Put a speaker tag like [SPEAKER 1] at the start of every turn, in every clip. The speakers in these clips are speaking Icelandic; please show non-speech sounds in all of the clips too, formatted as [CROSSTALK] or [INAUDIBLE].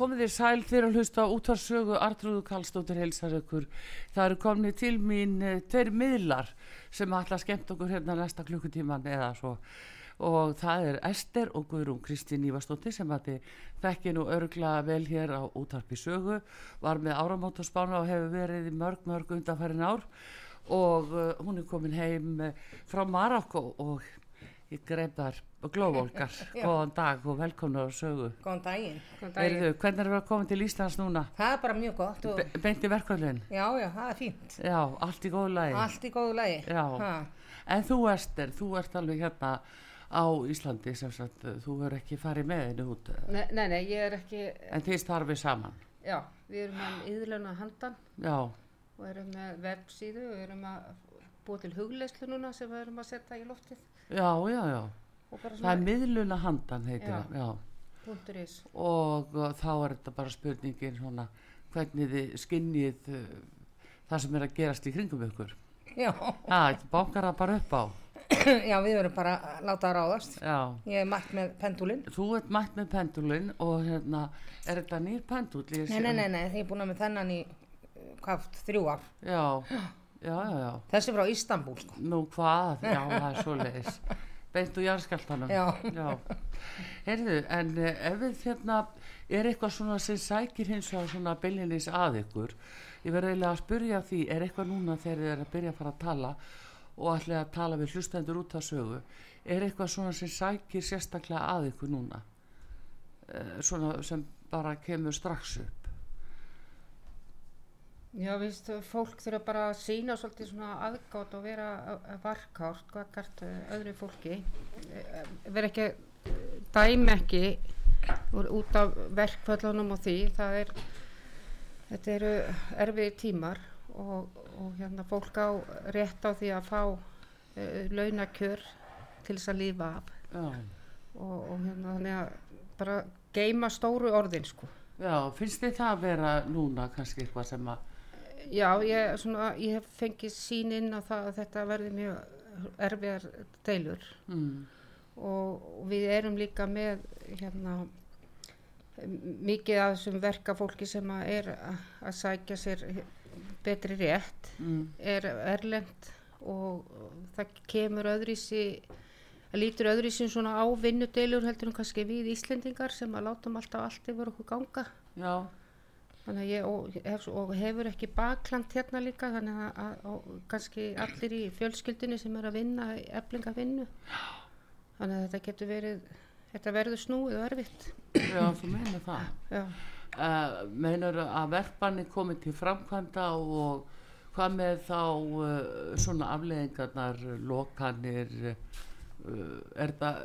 [SPEAKER 1] Komið þér sæl fyrir að hlusta útvarsögu Artrúðu Kallstóttir heilsar ykkur. Það eru komnið til mín e, tveir miðlar sem að skemmt okkur hérna næsta klukkutíman eða svo. Og það er Ester og Guðrún Kristín Ívarstóttir sem að þið þekki nú örgla vel hér á útvarpi sögu. Var með áramótaspána og hefur verið í mörg mörg undanfærin ár. Og uh, hún er komin heim uh, frá Marokko og ég greið þar glóvolgar. [LAUGHS] Góðan dag og velkomna á sögu.
[SPEAKER 2] Góðan daginn. Góðan
[SPEAKER 1] Heyrðu, hvernig er það að koma til Íslands núna?
[SPEAKER 2] Það er bara mjög gott. Og...
[SPEAKER 1] Be beint í verkvöldin?
[SPEAKER 2] Já, já, það er fínt.
[SPEAKER 1] Já, allt í góðu lagi?
[SPEAKER 2] Allt í góðu lagi.
[SPEAKER 1] Já,
[SPEAKER 2] ha.
[SPEAKER 1] en þú Ester, þú ert alveg hérna á Íslandi sem sagt, þú verður ekki farið með henni út.
[SPEAKER 3] Nei, nei, nei, ég er ekki,
[SPEAKER 1] En þið starfið saman?
[SPEAKER 3] já, við erum með yðluna handan
[SPEAKER 1] Já,
[SPEAKER 3] og erum með websíðu og erum að búa til hugleyslu núna sem við erum að setja í loftið
[SPEAKER 1] já, já, já. Það er miðluna handan heitir
[SPEAKER 3] Já.
[SPEAKER 1] það, já. Og þá er þetta bara spurningin svona hvernig þið skinnið uh, það sem er að gerast í kringum ykkur.
[SPEAKER 2] Já.
[SPEAKER 1] Það bankar það bara upp á.
[SPEAKER 2] já, við verðum bara að láta að ráðast.
[SPEAKER 1] Já.
[SPEAKER 2] Ég er mætt með pendulinn.
[SPEAKER 1] Þú ert mætt með pendulin og hérna, er þetta nýr pendul? Ég
[SPEAKER 2] Nei, nei, nei, nei, ég er búin að með þennan í, uh, hvað, þrjú ár.
[SPEAKER 1] Já, [GASPS] já, já, já.
[SPEAKER 2] Þessi frá Istanbul, sko.
[SPEAKER 1] Nú hvað, já það er svo leiðis [LAUGHS] Beint úr jarðskjáltanum
[SPEAKER 2] Já.
[SPEAKER 1] Heyrðu, en uh, ef við hérna er eitthvað svona sem sækir hins vegar svona byllinis að ykkur? Ég verði eiginlega að spyrja því er eitthvað núna þegar þið er að byrja að fara að tala og ætla að tala við hlustendur út af sögu er eitthvað svona sem sækir sérstaklega að ykkur núna? Uh, svona sem bara kemur strax upp
[SPEAKER 3] Já, víst, fólk þurfa bara að sína svolítið svona aðgátt og vera varkárt hvað gert öðru fólki. Vera ekki, dæmi ekki út af verkföllunum og því, það er, þetta eru erfiði tímar og, og hérna fólk á rétt á því að fá uh, launakjör til þess að lífa af og, og hérna þannig að bara geima stóru orðin sko.
[SPEAKER 1] já finnst þið það að vera núna kannski eitthvað sem að
[SPEAKER 3] Já, ég, svona, ég hef fengið sín inn á það að þetta verði mjög erfiðar deilur.
[SPEAKER 1] Mm,
[SPEAKER 3] og, og við erum líka með hérna mikið af þessum verkafólki sem að er að, sækja sér betri rétt
[SPEAKER 1] mm,
[SPEAKER 3] er erlend og það kemur öðrísi það lítur öðrísi svona á vinnudeilur heldur en kannski við Íslendingar sem að látum alltaf allt yfir okkur ganga.
[SPEAKER 1] Já,
[SPEAKER 3] ég og, hef, og hefur ekki bakland hérna líka þannig að, að og kannski allir í fjölskyldinni sem er að vinna eflinga vinnu þannig að þetta getur verið þetta verður snúið og erfitt
[SPEAKER 1] Já, þú meina það. Uh, meinar að verkbanni komið til framkvæmda og hvað með þá uh, svona afleðingarnar, lokanir, uh, er það,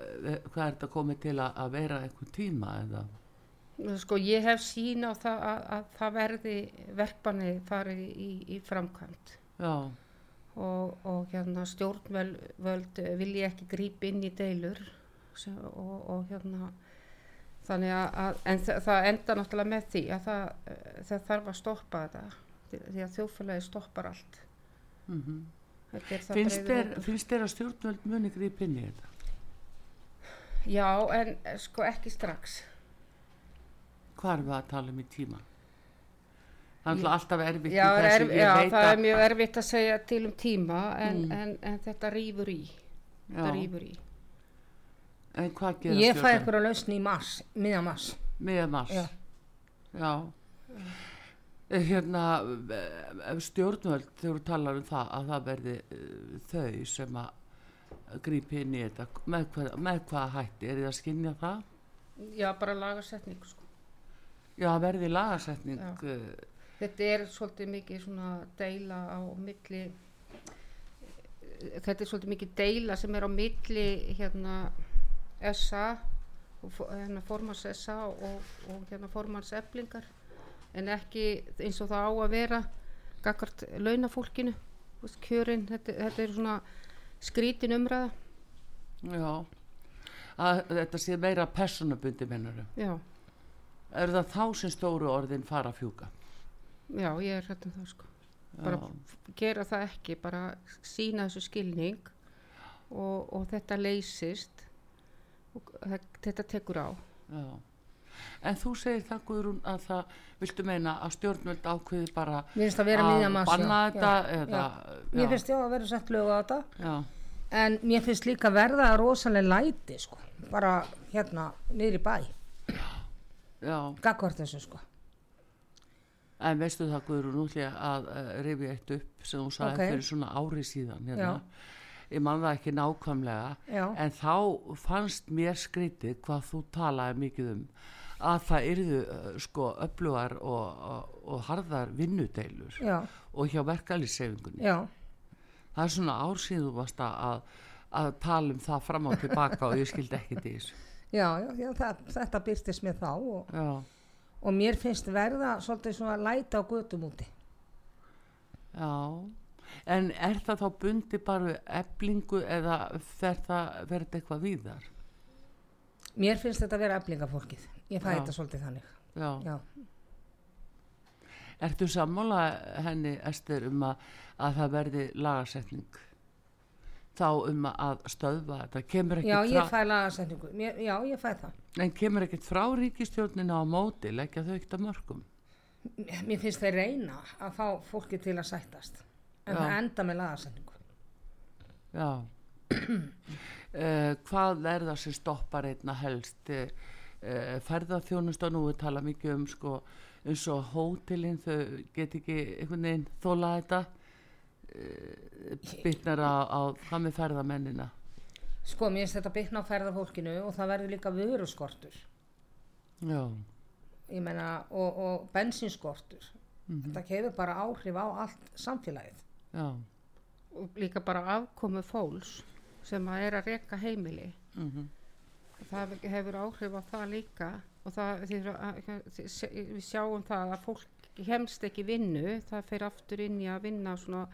[SPEAKER 1] hvað er þetta komið til að, að vera einhvern tíma eða?
[SPEAKER 3] Sko ég hef sín á það að, að það verði verkbanni farið í, í framkvæmt
[SPEAKER 1] Já,
[SPEAKER 3] og, og hérna stjórnvöld vilji ekki grípa inn í deilur. Sem, og, og hérna þannig að, en það, það enda náttúrulega með því að það, það þarf að stoppa þetta. Því, að þjóðfélagi stoppar allt.
[SPEAKER 1] Mm
[SPEAKER 3] það
[SPEAKER 1] finnst, þér, finnst þér að stjórnvöld muni gríp inn í þetta?
[SPEAKER 3] Já, en sko ekki strax
[SPEAKER 1] Hvað erum við að tala um í tíma? Það er alltaf erfitt
[SPEAKER 3] Já,
[SPEAKER 1] í
[SPEAKER 3] er, já það er
[SPEAKER 1] að-
[SPEAKER 3] mjög erfitt að segja til um tíma en,
[SPEAKER 1] Mm.
[SPEAKER 3] en, en þetta rýfur í þetta rýfur í
[SPEAKER 1] en hvað gera
[SPEAKER 2] Ég fæ eitthvað lausn í mars, miðan mars.
[SPEAKER 1] Miðan mars?
[SPEAKER 2] Já.
[SPEAKER 1] Já. Eh, Hérna, eh, ef stjórnvöld, þegar þú talar um það, að það verði þau sem að grípi inn í þetta, með, hvað, með hvaða hætti, er þið að skynja það?
[SPEAKER 3] Já, bara lagasetning sko.
[SPEAKER 1] Já, verði lagasetning,
[SPEAKER 3] Já.
[SPEAKER 1] uh,
[SPEAKER 3] Þetta er svolítið mikið svona deila á milli þetta er svolítið mikið deila sem er á milli hérna SA hérna formans SA og, og hérna formans eflingar. En ekki eins og það á að vera gagvart launafólkinu. Kjörin, þetta, þetta er svona skrítin umræða.
[SPEAKER 1] Já, að þetta sé meira personabundi mennurum.
[SPEAKER 3] já,
[SPEAKER 1] Er það þá sem stóru orðin fara að fjúka?
[SPEAKER 3] já, ég er hérna það sko bara
[SPEAKER 1] Já.
[SPEAKER 3] gera það ekki, bara sína þessu skilning og, og þetta leysist og þetta tekur á
[SPEAKER 1] Já. En þú segir það Guðrún að það, viltu meina að stjórnvöld ákveði bara
[SPEAKER 2] að
[SPEAKER 1] banna
[SPEAKER 2] já.
[SPEAKER 1] þetta
[SPEAKER 2] Já,
[SPEAKER 1] eða,
[SPEAKER 2] já. Mér finnst já að vera sett lög á þetta.
[SPEAKER 1] já,
[SPEAKER 2] En mér finnst líka verða rosalega læti, sko. Bara hérna, niður í bæ. Gagvart þessu, sko.
[SPEAKER 1] en veistu það Guðrún ég að uh, rifja eitt upp sem þú sagði
[SPEAKER 2] Ok.
[SPEAKER 1] fyrir svona ári síðan hérna. Ég man það ekki nákvæmlega
[SPEAKER 2] Já.
[SPEAKER 1] en þá fannst mér skrítið hvað þú talaði mikið um að það yrðu uh, sko öflugar og, og, og harðar vinnudeilur
[SPEAKER 2] Já,
[SPEAKER 1] og hjá verkalýsefingunni
[SPEAKER 2] já,
[SPEAKER 1] það er svona ár síðan þú varst að, að tala um það fram og tilbaka og ég skildi ekki þessu
[SPEAKER 2] já, já, það, þetta byrstist mér þá og, og mér finnst verða svolítið svona læti á götum úti.
[SPEAKER 1] já en er það þá bundi bara við eblingu eða fer það verið eitthvað víðar
[SPEAKER 2] Mér finnst þetta vera eflingafólkið. Ég fæ
[SPEAKER 1] Já.
[SPEAKER 2] þetta svolítið þannig.
[SPEAKER 1] já,
[SPEAKER 2] Já,
[SPEAKER 1] ertu sammála henni Ester um að, að það verði lagasetning þá um að stöðva þetta kemur
[SPEAKER 2] já
[SPEAKER 1] ekkert
[SPEAKER 2] ég
[SPEAKER 1] frá.
[SPEAKER 2] Mér, já, ég fæ það.
[SPEAKER 1] en kemur ekkert frá ríkistjórnina á móti leggja þau ekkert að mörgum
[SPEAKER 2] Mér finnst þeir reyna að fá fólki til að sættast. En
[SPEAKER 1] Já.
[SPEAKER 2] það enda með lagasetningu.
[SPEAKER 1] Já. uh, [CLEARS THROAT] hvað er það sem stoppar einna helst uh, ferðarþjónusta nú við tala mikið um sko eins og hótelin þau get ekki einhvern veginn þóla þetta bytnar á, á hvað með ferðamennina
[SPEAKER 2] Sko, mér finnst þetta byggna á ferðarfólkinu og það verður líka vöruskortur.
[SPEAKER 1] já,
[SPEAKER 2] Ég meina, og, og bensinskortur. Þetta hefur bara áhrif á allt samfélagið.
[SPEAKER 1] já
[SPEAKER 3] og líka bara afkomu fólks sem að er að reka heimili
[SPEAKER 1] mm
[SPEAKER 3] það hefur áhrif á það líka og það, við sjáum það að fólk hemst ekki vinnu, það fer aftur inn í að vinna svona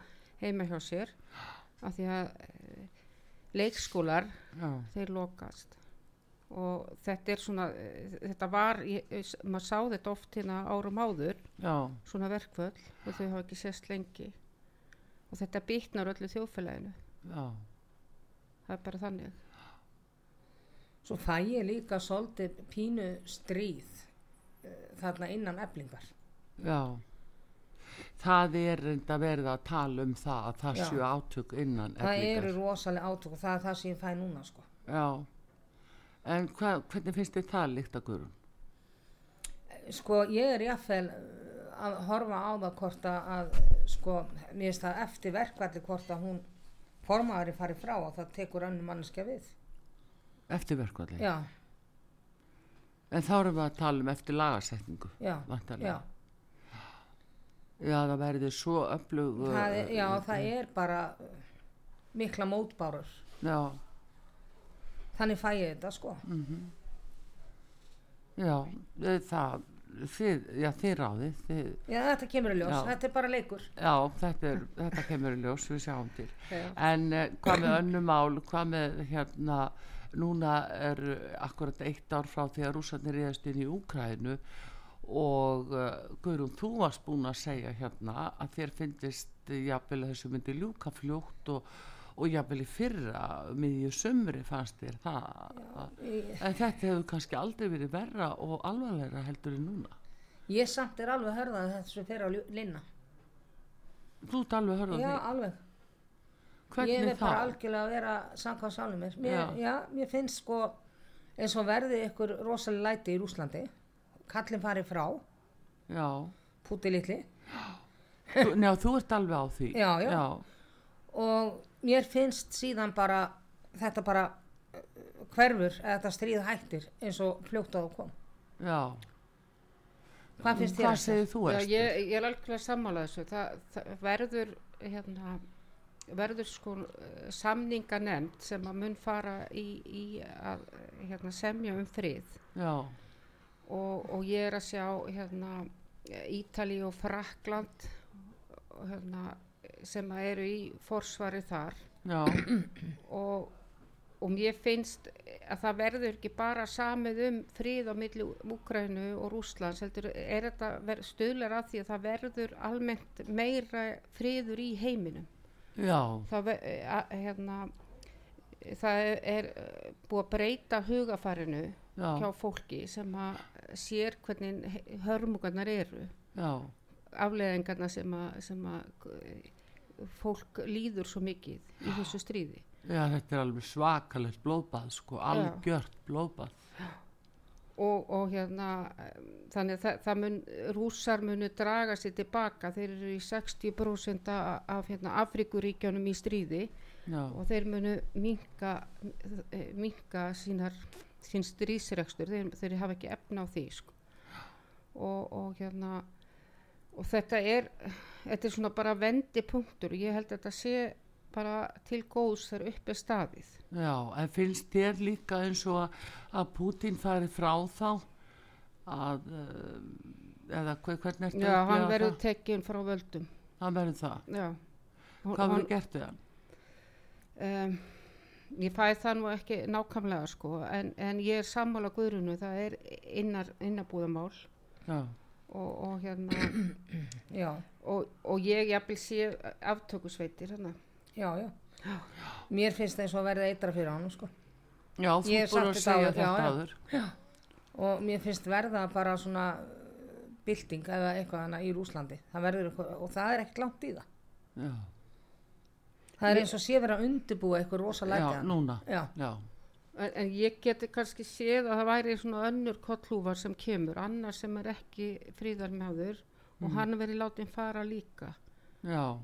[SPEAKER 3] heima hjá sér af því að e, leikskólar,
[SPEAKER 1] já,
[SPEAKER 3] þeir lokast. Og þetta er svona e, þetta var, ég, maður sá þetta oft hérna árum áður
[SPEAKER 1] já,
[SPEAKER 3] svona verkvöld og þau hafa ekki sést lengi. Og þetta bytnar öllu þjóðfélaginu.
[SPEAKER 1] Já.
[SPEAKER 3] Það er bara þannig.
[SPEAKER 2] Svo fæ ég líka svolítið pínu stríð uh, þarna innan eflingar.
[SPEAKER 1] já það er reynda verið að tala um það að það
[SPEAKER 2] Já.
[SPEAKER 1] séu átök innan
[SPEAKER 2] Það
[SPEAKER 1] Eflingar.
[SPEAKER 2] eru rosalega átök og það er það sem ég fæ núna, sko.
[SPEAKER 1] Já, en hva, hvernig finnst þið það líkt að gurum?
[SPEAKER 2] Sko, ég er jáfnvel uh, að horfa á það hvort að, sko, mér finnst það eftir verkvalli hvort að hún formaðurinn fari frá og það tekur önnum manneskja við
[SPEAKER 1] eftir verkvalli
[SPEAKER 2] já,
[SPEAKER 1] en þá erum við að tala um eftir lagasetningu
[SPEAKER 2] já,
[SPEAKER 1] væntanlega.
[SPEAKER 2] já,
[SPEAKER 1] já það verður svo öflug
[SPEAKER 2] það er, já það er bara mikla mótbárur.
[SPEAKER 1] Já,
[SPEAKER 2] þannig fæ ég þetta sko.
[SPEAKER 1] Já eh, það þið, já þið ráðið þið,
[SPEAKER 2] já, þetta kemur í ljós,
[SPEAKER 1] Já.
[SPEAKER 2] þetta er bara leikur.
[SPEAKER 1] Já þetta, er, þetta kemur í ljós við sjáum til.
[SPEAKER 2] Já,
[SPEAKER 1] en uh, hvað með önnu mál? Hvað með hérna núna er akkurat eitt ár frá því að rússarnir reyðast inn í Úkrænu og uh, Guðrún, þú varst búin að segja hérna að þér finnist jafnvel að þessu myndi ljúka fljótt og, og jafnvel í fyrra miðju sömri fannst þér það.
[SPEAKER 2] Ég-
[SPEAKER 1] en þetta hefur kannski aldrei verið verra og alvarlegra heldur en núna.
[SPEAKER 2] Ég samt er alveg hörðað þessu fyrir að linna.
[SPEAKER 1] Þú ert alveg hörð á
[SPEAKER 2] já,
[SPEAKER 1] því?
[SPEAKER 2] alveg. Ég
[SPEAKER 1] hvernig
[SPEAKER 2] vil bara algjörlega vera samkvæm sjálfum mér mér,
[SPEAKER 1] Já.
[SPEAKER 2] já. mér finnst sko eins og verði ykkur rosalega læti í Rúslandi kallin farið frá.
[SPEAKER 1] Já,
[SPEAKER 2] púti litli.
[SPEAKER 1] Njá, þú ert alveg á því.
[SPEAKER 2] Já, já.
[SPEAKER 1] já,
[SPEAKER 2] og mér finnst síðan bara þetta bara uh, hverfur eða þetta stríð hættir eins og fljótt að það kom.
[SPEAKER 1] Já.
[SPEAKER 2] hvað finnst þér
[SPEAKER 1] Hvað
[SPEAKER 2] Esther?
[SPEAKER 1] segir þú
[SPEAKER 3] Já,
[SPEAKER 1] Ester?
[SPEAKER 3] ég, ég er alveg sammála þessu. Það, það verður hérna, verður sko eh, samninganemnd sem að mun fara í, í að hérna, semja um frið.
[SPEAKER 1] Já,
[SPEAKER 3] og, og ég er að sjá hérna, Ítali og Frakland hérna, sem eru í forsvari þar. Og, og mér finnst að það verður ekki bara samið um frið á milli Úkrænu og Rússlands heldur er þetta ver, stuðlar að því að það verður almennt meira friður í heiminum.
[SPEAKER 1] Já,
[SPEAKER 3] það, að, hérna, það er, eh, búið að breyta hugafarinu hjá
[SPEAKER 1] já,
[SPEAKER 3] fólki sem að sér hvernig hörmugarnar eru
[SPEAKER 1] já,
[SPEAKER 3] afleðingarna sem að, sem að eh, fólk líður svo mikið í þessu stríði.
[SPEAKER 1] Já, þetta er alveg svakalegt blóðbað, sko, algjört blóðbað.
[SPEAKER 3] og, og hérna þannig að það, það mun, rússar munu draga sér tilbaka, þeir eru í 60% af, hérna, Afrikuríkjunum í stríði
[SPEAKER 1] Já,
[SPEAKER 3] og þeir munu minka, minka sínar, sín stríðsrekstur, þeir, þeir hafa ekki efna á því sko. og, og hérna og þetta er þetta er svona bara vendipunktur ég held að þetta sé bara til góðs þegar upp er staðið
[SPEAKER 1] já, en finnst þér líka eins og að, að Putin fari frá þá að, uh, eða hver, hvernig ertu
[SPEAKER 3] já,
[SPEAKER 1] að
[SPEAKER 3] hann verður tekinn frá völdum
[SPEAKER 1] Hann verður það.
[SPEAKER 3] já
[SPEAKER 1] Hvað verður gert við hann?
[SPEAKER 3] um, ég fæ það nú ekki nákvæmlega sko en, en ég er sammála guðrunu það er innar, innabúðamál
[SPEAKER 1] Já,
[SPEAKER 3] og, og hérna [COUGHS]
[SPEAKER 2] já,
[SPEAKER 3] og, og ég jafnvel sé aftökusveitir hérna
[SPEAKER 2] já, já. Mér finnst það eins og að verða eitra fyrir hann sko.
[SPEAKER 1] já þú
[SPEAKER 2] sagt
[SPEAKER 1] að
[SPEAKER 2] þetta
[SPEAKER 1] segja
[SPEAKER 2] áður,
[SPEAKER 1] þetta
[SPEAKER 2] já, já.
[SPEAKER 1] áður.
[SPEAKER 2] og mér finnst verða bara svona bylting eða eitthvað hana í Rúslandi það verður eitthvað, og það er ekkert langt í það.
[SPEAKER 1] Já,
[SPEAKER 2] það er eins og sé verið að undirbúa eitthvað rosalega
[SPEAKER 1] já, núna.
[SPEAKER 2] já,
[SPEAKER 1] Já,
[SPEAKER 3] en, en ég geti kannski séð að það væri svona önnur kollhúfar sem kemur annar sem er ekki fríðarmjáður og hann verið látin fara líka.
[SPEAKER 1] Já,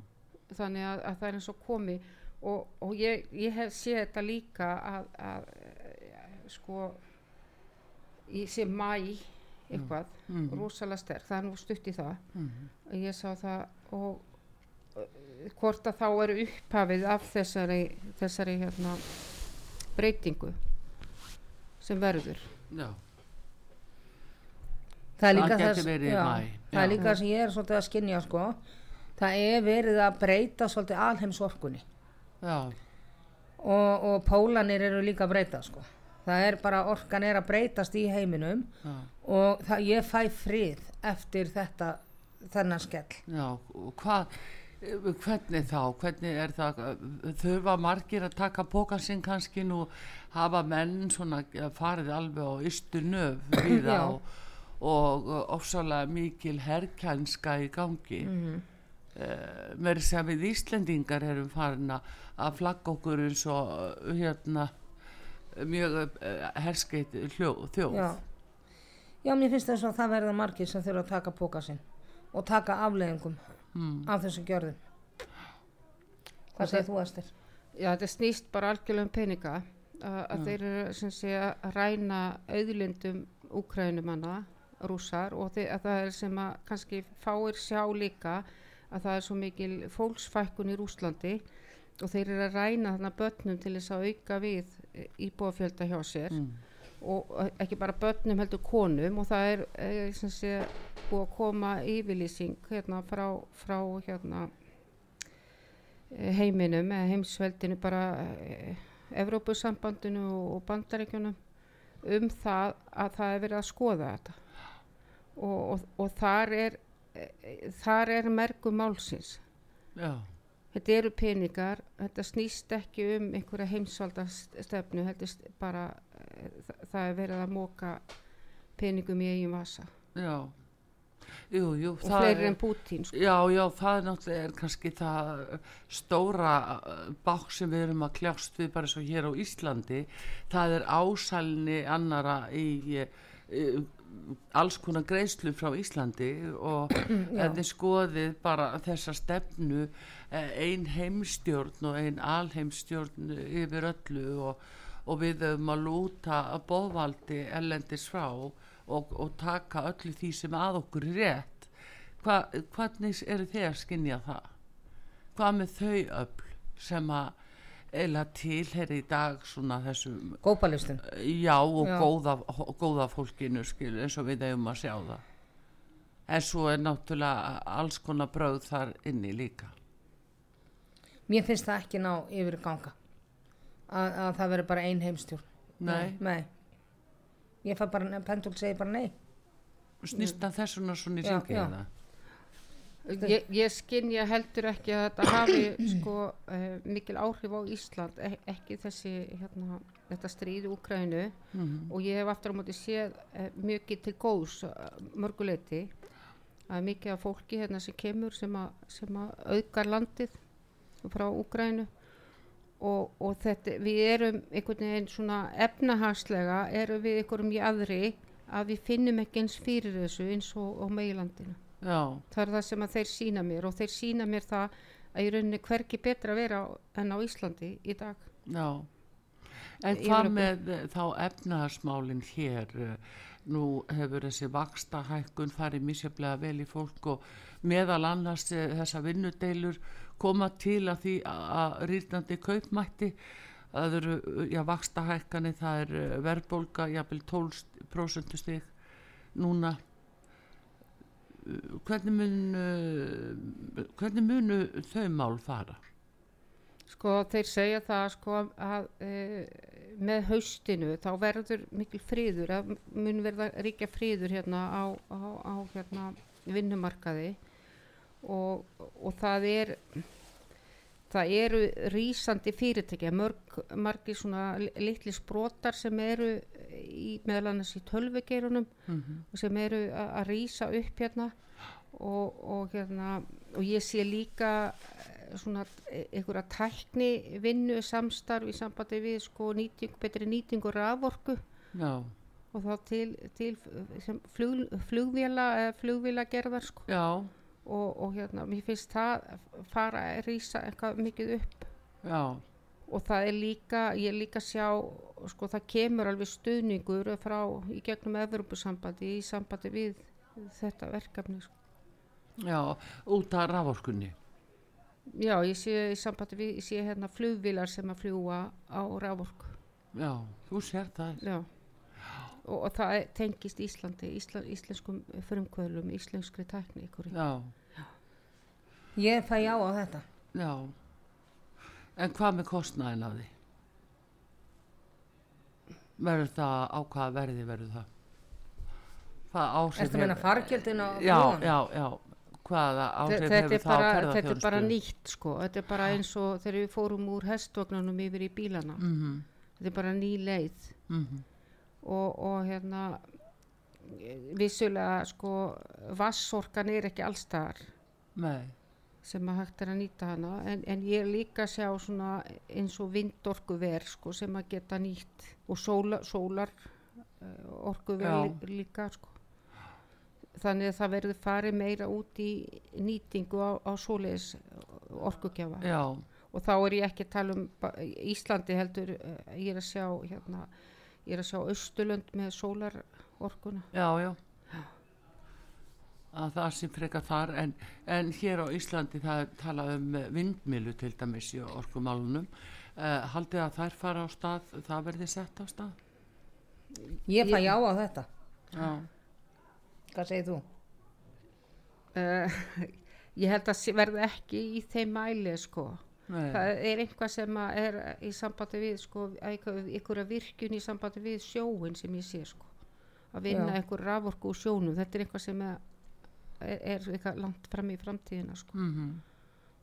[SPEAKER 3] þannig að, að það er eins og komi. Og, og ég, ég hef séð þetta líka að, að eh, sko í sé mæ eitthvað,
[SPEAKER 1] Mhm.
[SPEAKER 3] rosalega sterk. Það er nú stutt í það.
[SPEAKER 1] Mhm.
[SPEAKER 3] ég sá það og hvort að þá eru upphafið af þessari, þessari hérna, breytingu sem verður.
[SPEAKER 1] Já.
[SPEAKER 2] það er
[SPEAKER 1] Það
[SPEAKER 2] líka
[SPEAKER 1] gæti
[SPEAKER 2] þess já, það er líka það sem ég er svolítið að skinja sko. það er verið að breyta svolítið alheimsorkunni.
[SPEAKER 1] Já,
[SPEAKER 2] og, og pólanir eru líka að breyta sko. það er bara orkan er að breytast í heiminum
[SPEAKER 1] já,
[SPEAKER 2] og það, ég fæ frið eftir þetta þennan skell.
[SPEAKER 1] Já, og hvað, hvernig þá, hvernig er það, eh, þurfa margir að taka pókan sinn kannski nú, hafa menn svona eh, farið alveg á ystu nöf [COUGHS] við það og, eh, ofsalega mikil herrkænska í gangi. Mm
[SPEAKER 2] Mhm.
[SPEAKER 1] mér sem við Íslendingar erum farin að- að flagga okkur eins og eh, hérna mjög uh, herskeitt þjóð
[SPEAKER 2] já. já, mér finnst þess að það verða margir sem þurfa að taka póka sinn og taka afleðingum
[SPEAKER 1] mm.
[SPEAKER 2] af þessum gjörðum hvað segir þú Ester?
[SPEAKER 3] Já, þetta snýst bara algjörlega um peninga að, að þeir eru sem sé að ræna auðlindum úkrænumanna, rússar og þeir, að það er sem að kannski fáir sjá líka að það er svo mikil fólksfækkun í Rúslandi og þeir eru að ræna þarna börnum til þess að auka við íbúafjölda hjá sér
[SPEAKER 1] Mm.
[SPEAKER 3] Og eh, ekki bara börnum heldur konum og það er eh, sem sé búið að koma yfirlýsing hérna frá, frá hérna eh, heiminum eða heimsveldinu bara eh, Evrópusambandinu og bandaríkjunum um það að það er verið að skoða þetta. Og, og, og þar er eh, þar er mergum málsins.
[SPEAKER 1] Já,
[SPEAKER 3] þetta eru peningar, þetta snýst ekki um einhverja heimsvalda stefnu, þetta er bara eh, þa- það er verið að móka peningum í eigin vasa
[SPEAKER 1] já. Jú, jú,
[SPEAKER 3] og fleiri en Putin sko.
[SPEAKER 1] Já, já, það er náttúrulega er kannski það stóra uh, bák sem við erum að kljást við bara svo hér á Íslandi. Það er ásælni annara í uh, alls konar greiðslu frá Íslandi og [CLEARS THROAT] þið skoðið bara þessa stefnu eh, ein heimstjórn og ein alheimstjórn yfir öllu og, og við höfum að lúta að bóðvaldi ellendis frá og, og taka öllu því sem að okkur er rétt Hva, hvernig eru þið að skinja það? Hvað með þau öll sem að eila tilheri í dag svona þessum
[SPEAKER 2] Gópalistum
[SPEAKER 1] já og
[SPEAKER 2] Já.
[SPEAKER 1] Góða, góða fólkinu skil eins og við eigum að sjá það. En svo er náttúrulega alls konar bröð þar inni líka.
[SPEAKER 2] Mér finnst það ekki ná yfir ganga að, að það veri bara ein heimstjórn.
[SPEAKER 1] Nei,
[SPEAKER 2] nei. Ég fæ bara, pendul segir bara nei.
[SPEAKER 1] Snýst það þessuna svona í
[SPEAKER 2] Já,
[SPEAKER 3] ég, ég skynja heldur ekki að þetta hafi [CLEARS THROAT] sko uh, mikil áhrif á Ísland e ekki þessi hérna, þetta stríð Úkrænu
[SPEAKER 1] Mhm.
[SPEAKER 3] og ég hef aftur á móti séð uh, mikið til góðs mörguleiti að mikið af fólki hérna sem kemur sem að, sem að auðgar landið frá Úkrænu og, og þetta, við erum einhvern veginn svona efnahagslega erum við einhverjum í aðri að við finnum ekki eins fyrir þessu eins og á meilandinu
[SPEAKER 1] já,
[SPEAKER 3] það er það sem að þeir sína mér og þeir sína mér það að í rauninni hverki betra að vera en á Íslandi í dag.
[SPEAKER 1] Já. En hvað með eh, þá efnahagsmálin hér? Eh, nú hefur þessi vaksta hækkun farið misjaflega vel í fólk og meðal annars eh, þessa vinnudeilur koma til að því að rýrnandi kaupmætti. Það eru, já, vaksta hækkani það er verðbólga, jafnvel 12% stig núna hvernig mun eh, hvernig munu þau mál fara?
[SPEAKER 3] Sko þeir segja það sko að e, með haustinu þá verður mikil friður að mun verða ríkja friður hérna á, á, á hérna vinnumarkaði. Og, og það er það eru rýsandi fyrirtækja mörg, margir svona li- litli sprotar sem eru meðal annars í tölvugeirunum
[SPEAKER 1] mm
[SPEAKER 3] og sem eru að rýsa upp hérna og, og hérna og ég sé líka eh, svona e- einhverja tækni vinnu samstarf í sambandi við sko nýting, betri nýtingu raforku.
[SPEAKER 1] Já,
[SPEAKER 3] og þá til, til flug, flugvéla eða flugvéla gerðar sko og, og hérna mér finnst það fara að rýsa eitthvað mikið upp.
[SPEAKER 1] Já
[SPEAKER 3] og það er líka, ég er líka að sjá sko það kemur alveg stuðningur frá í gegnum Evropasambandi í sambandi við þetta verkefni sko.
[SPEAKER 1] Já, út af raforkunni.
[SPEAKER 3] já, ég sé í sambandi við ég sé hérna flugvilar sem að fljúa á rávorku
[SPEAKER 1] Já, þú sér það.
[SPEAKER 3] já og, og það er- tengist Íslandi Ísla, íslenskum frumkvölum, íslenskri tækni ykkur.
[SPEAKER 1] Já,
[SPEAKER 2] ég fæ já á þetta
[SPEAKER 1] já. En hvað með kostnæðin af því? Verður það á hvaða verði verður það? Hvað áhrif
[SPEAKER 2] Ertu að meina fargjöldin á
[SPEAKER 1] Já,
[SPEAKER 2] flugum?
[SPEAKER 1] já, já. Hvaða áhrif hefur
[SPEAKER 3] er
[SPEAKER 1] það á
[SPEAKER 3] bara,
[SPEAKER 1] ferðarþjónustu?
[SPEAKER 3] þetta er bara nýtt sko. þetta er bara eins og þegar við fórum úr hestvagnunum yfir í bílana
[SPEAKER 1] Mm
[SPEAKER 3] þetta er bara ný leið
[SPEAKER 1] -hmm.
[SPEAKER 3] og, og hérna vissulega sko vassorkan er ekki allstaðar
[SPEAKER 1] Nei,
[SPEAKER 3] sem að hægt er að nýta hana en, en ég er líka að sjá svona eins og vindorkuver sko sem að geta nýtt og sóla, sólar uh, orkuver lí, líka sko. Þannig að það verður farið meira út í nýtingu á, á svoleiðis orkugjafa.
[SPEAKER 1] Já,
[SPEAKER 3] og þá er ég ekki að tala um Íslandi heldur eh, ég er að sjá hérna, ég er að sjá Östurlönd með sólarorkuna.
[SPEAKER 1] Já, já að það sem frekar þar en, en hér á Íslandi það talað um vindmilu til dæmis í orkumálunum uh, haldið að þær fara á stað það verði sett á stað
[SPEAKER 2] Ég fæ já á þetta.
[SPEAKER 1] já,
[SPEAKER 2] Hvað segir þú?
[SPEAKER 3] uh, [LAUGHS] ég held að verði ekki í þeim mæli sko
[SPEAKER 1] nei,
[SPEAKER 3] það er einhvað sem að er í sambandi við sko, einhverja virkjun í sambandi við sjóin sem ég sé sko að vinna
[SPEAKER 2] Já.
[SPEAKER 3] einhver raforku úr sjónum þetta er eitthvað sem er, er, er eitthvað langt fram í framtíðina sko
[SPEAKER 1] mm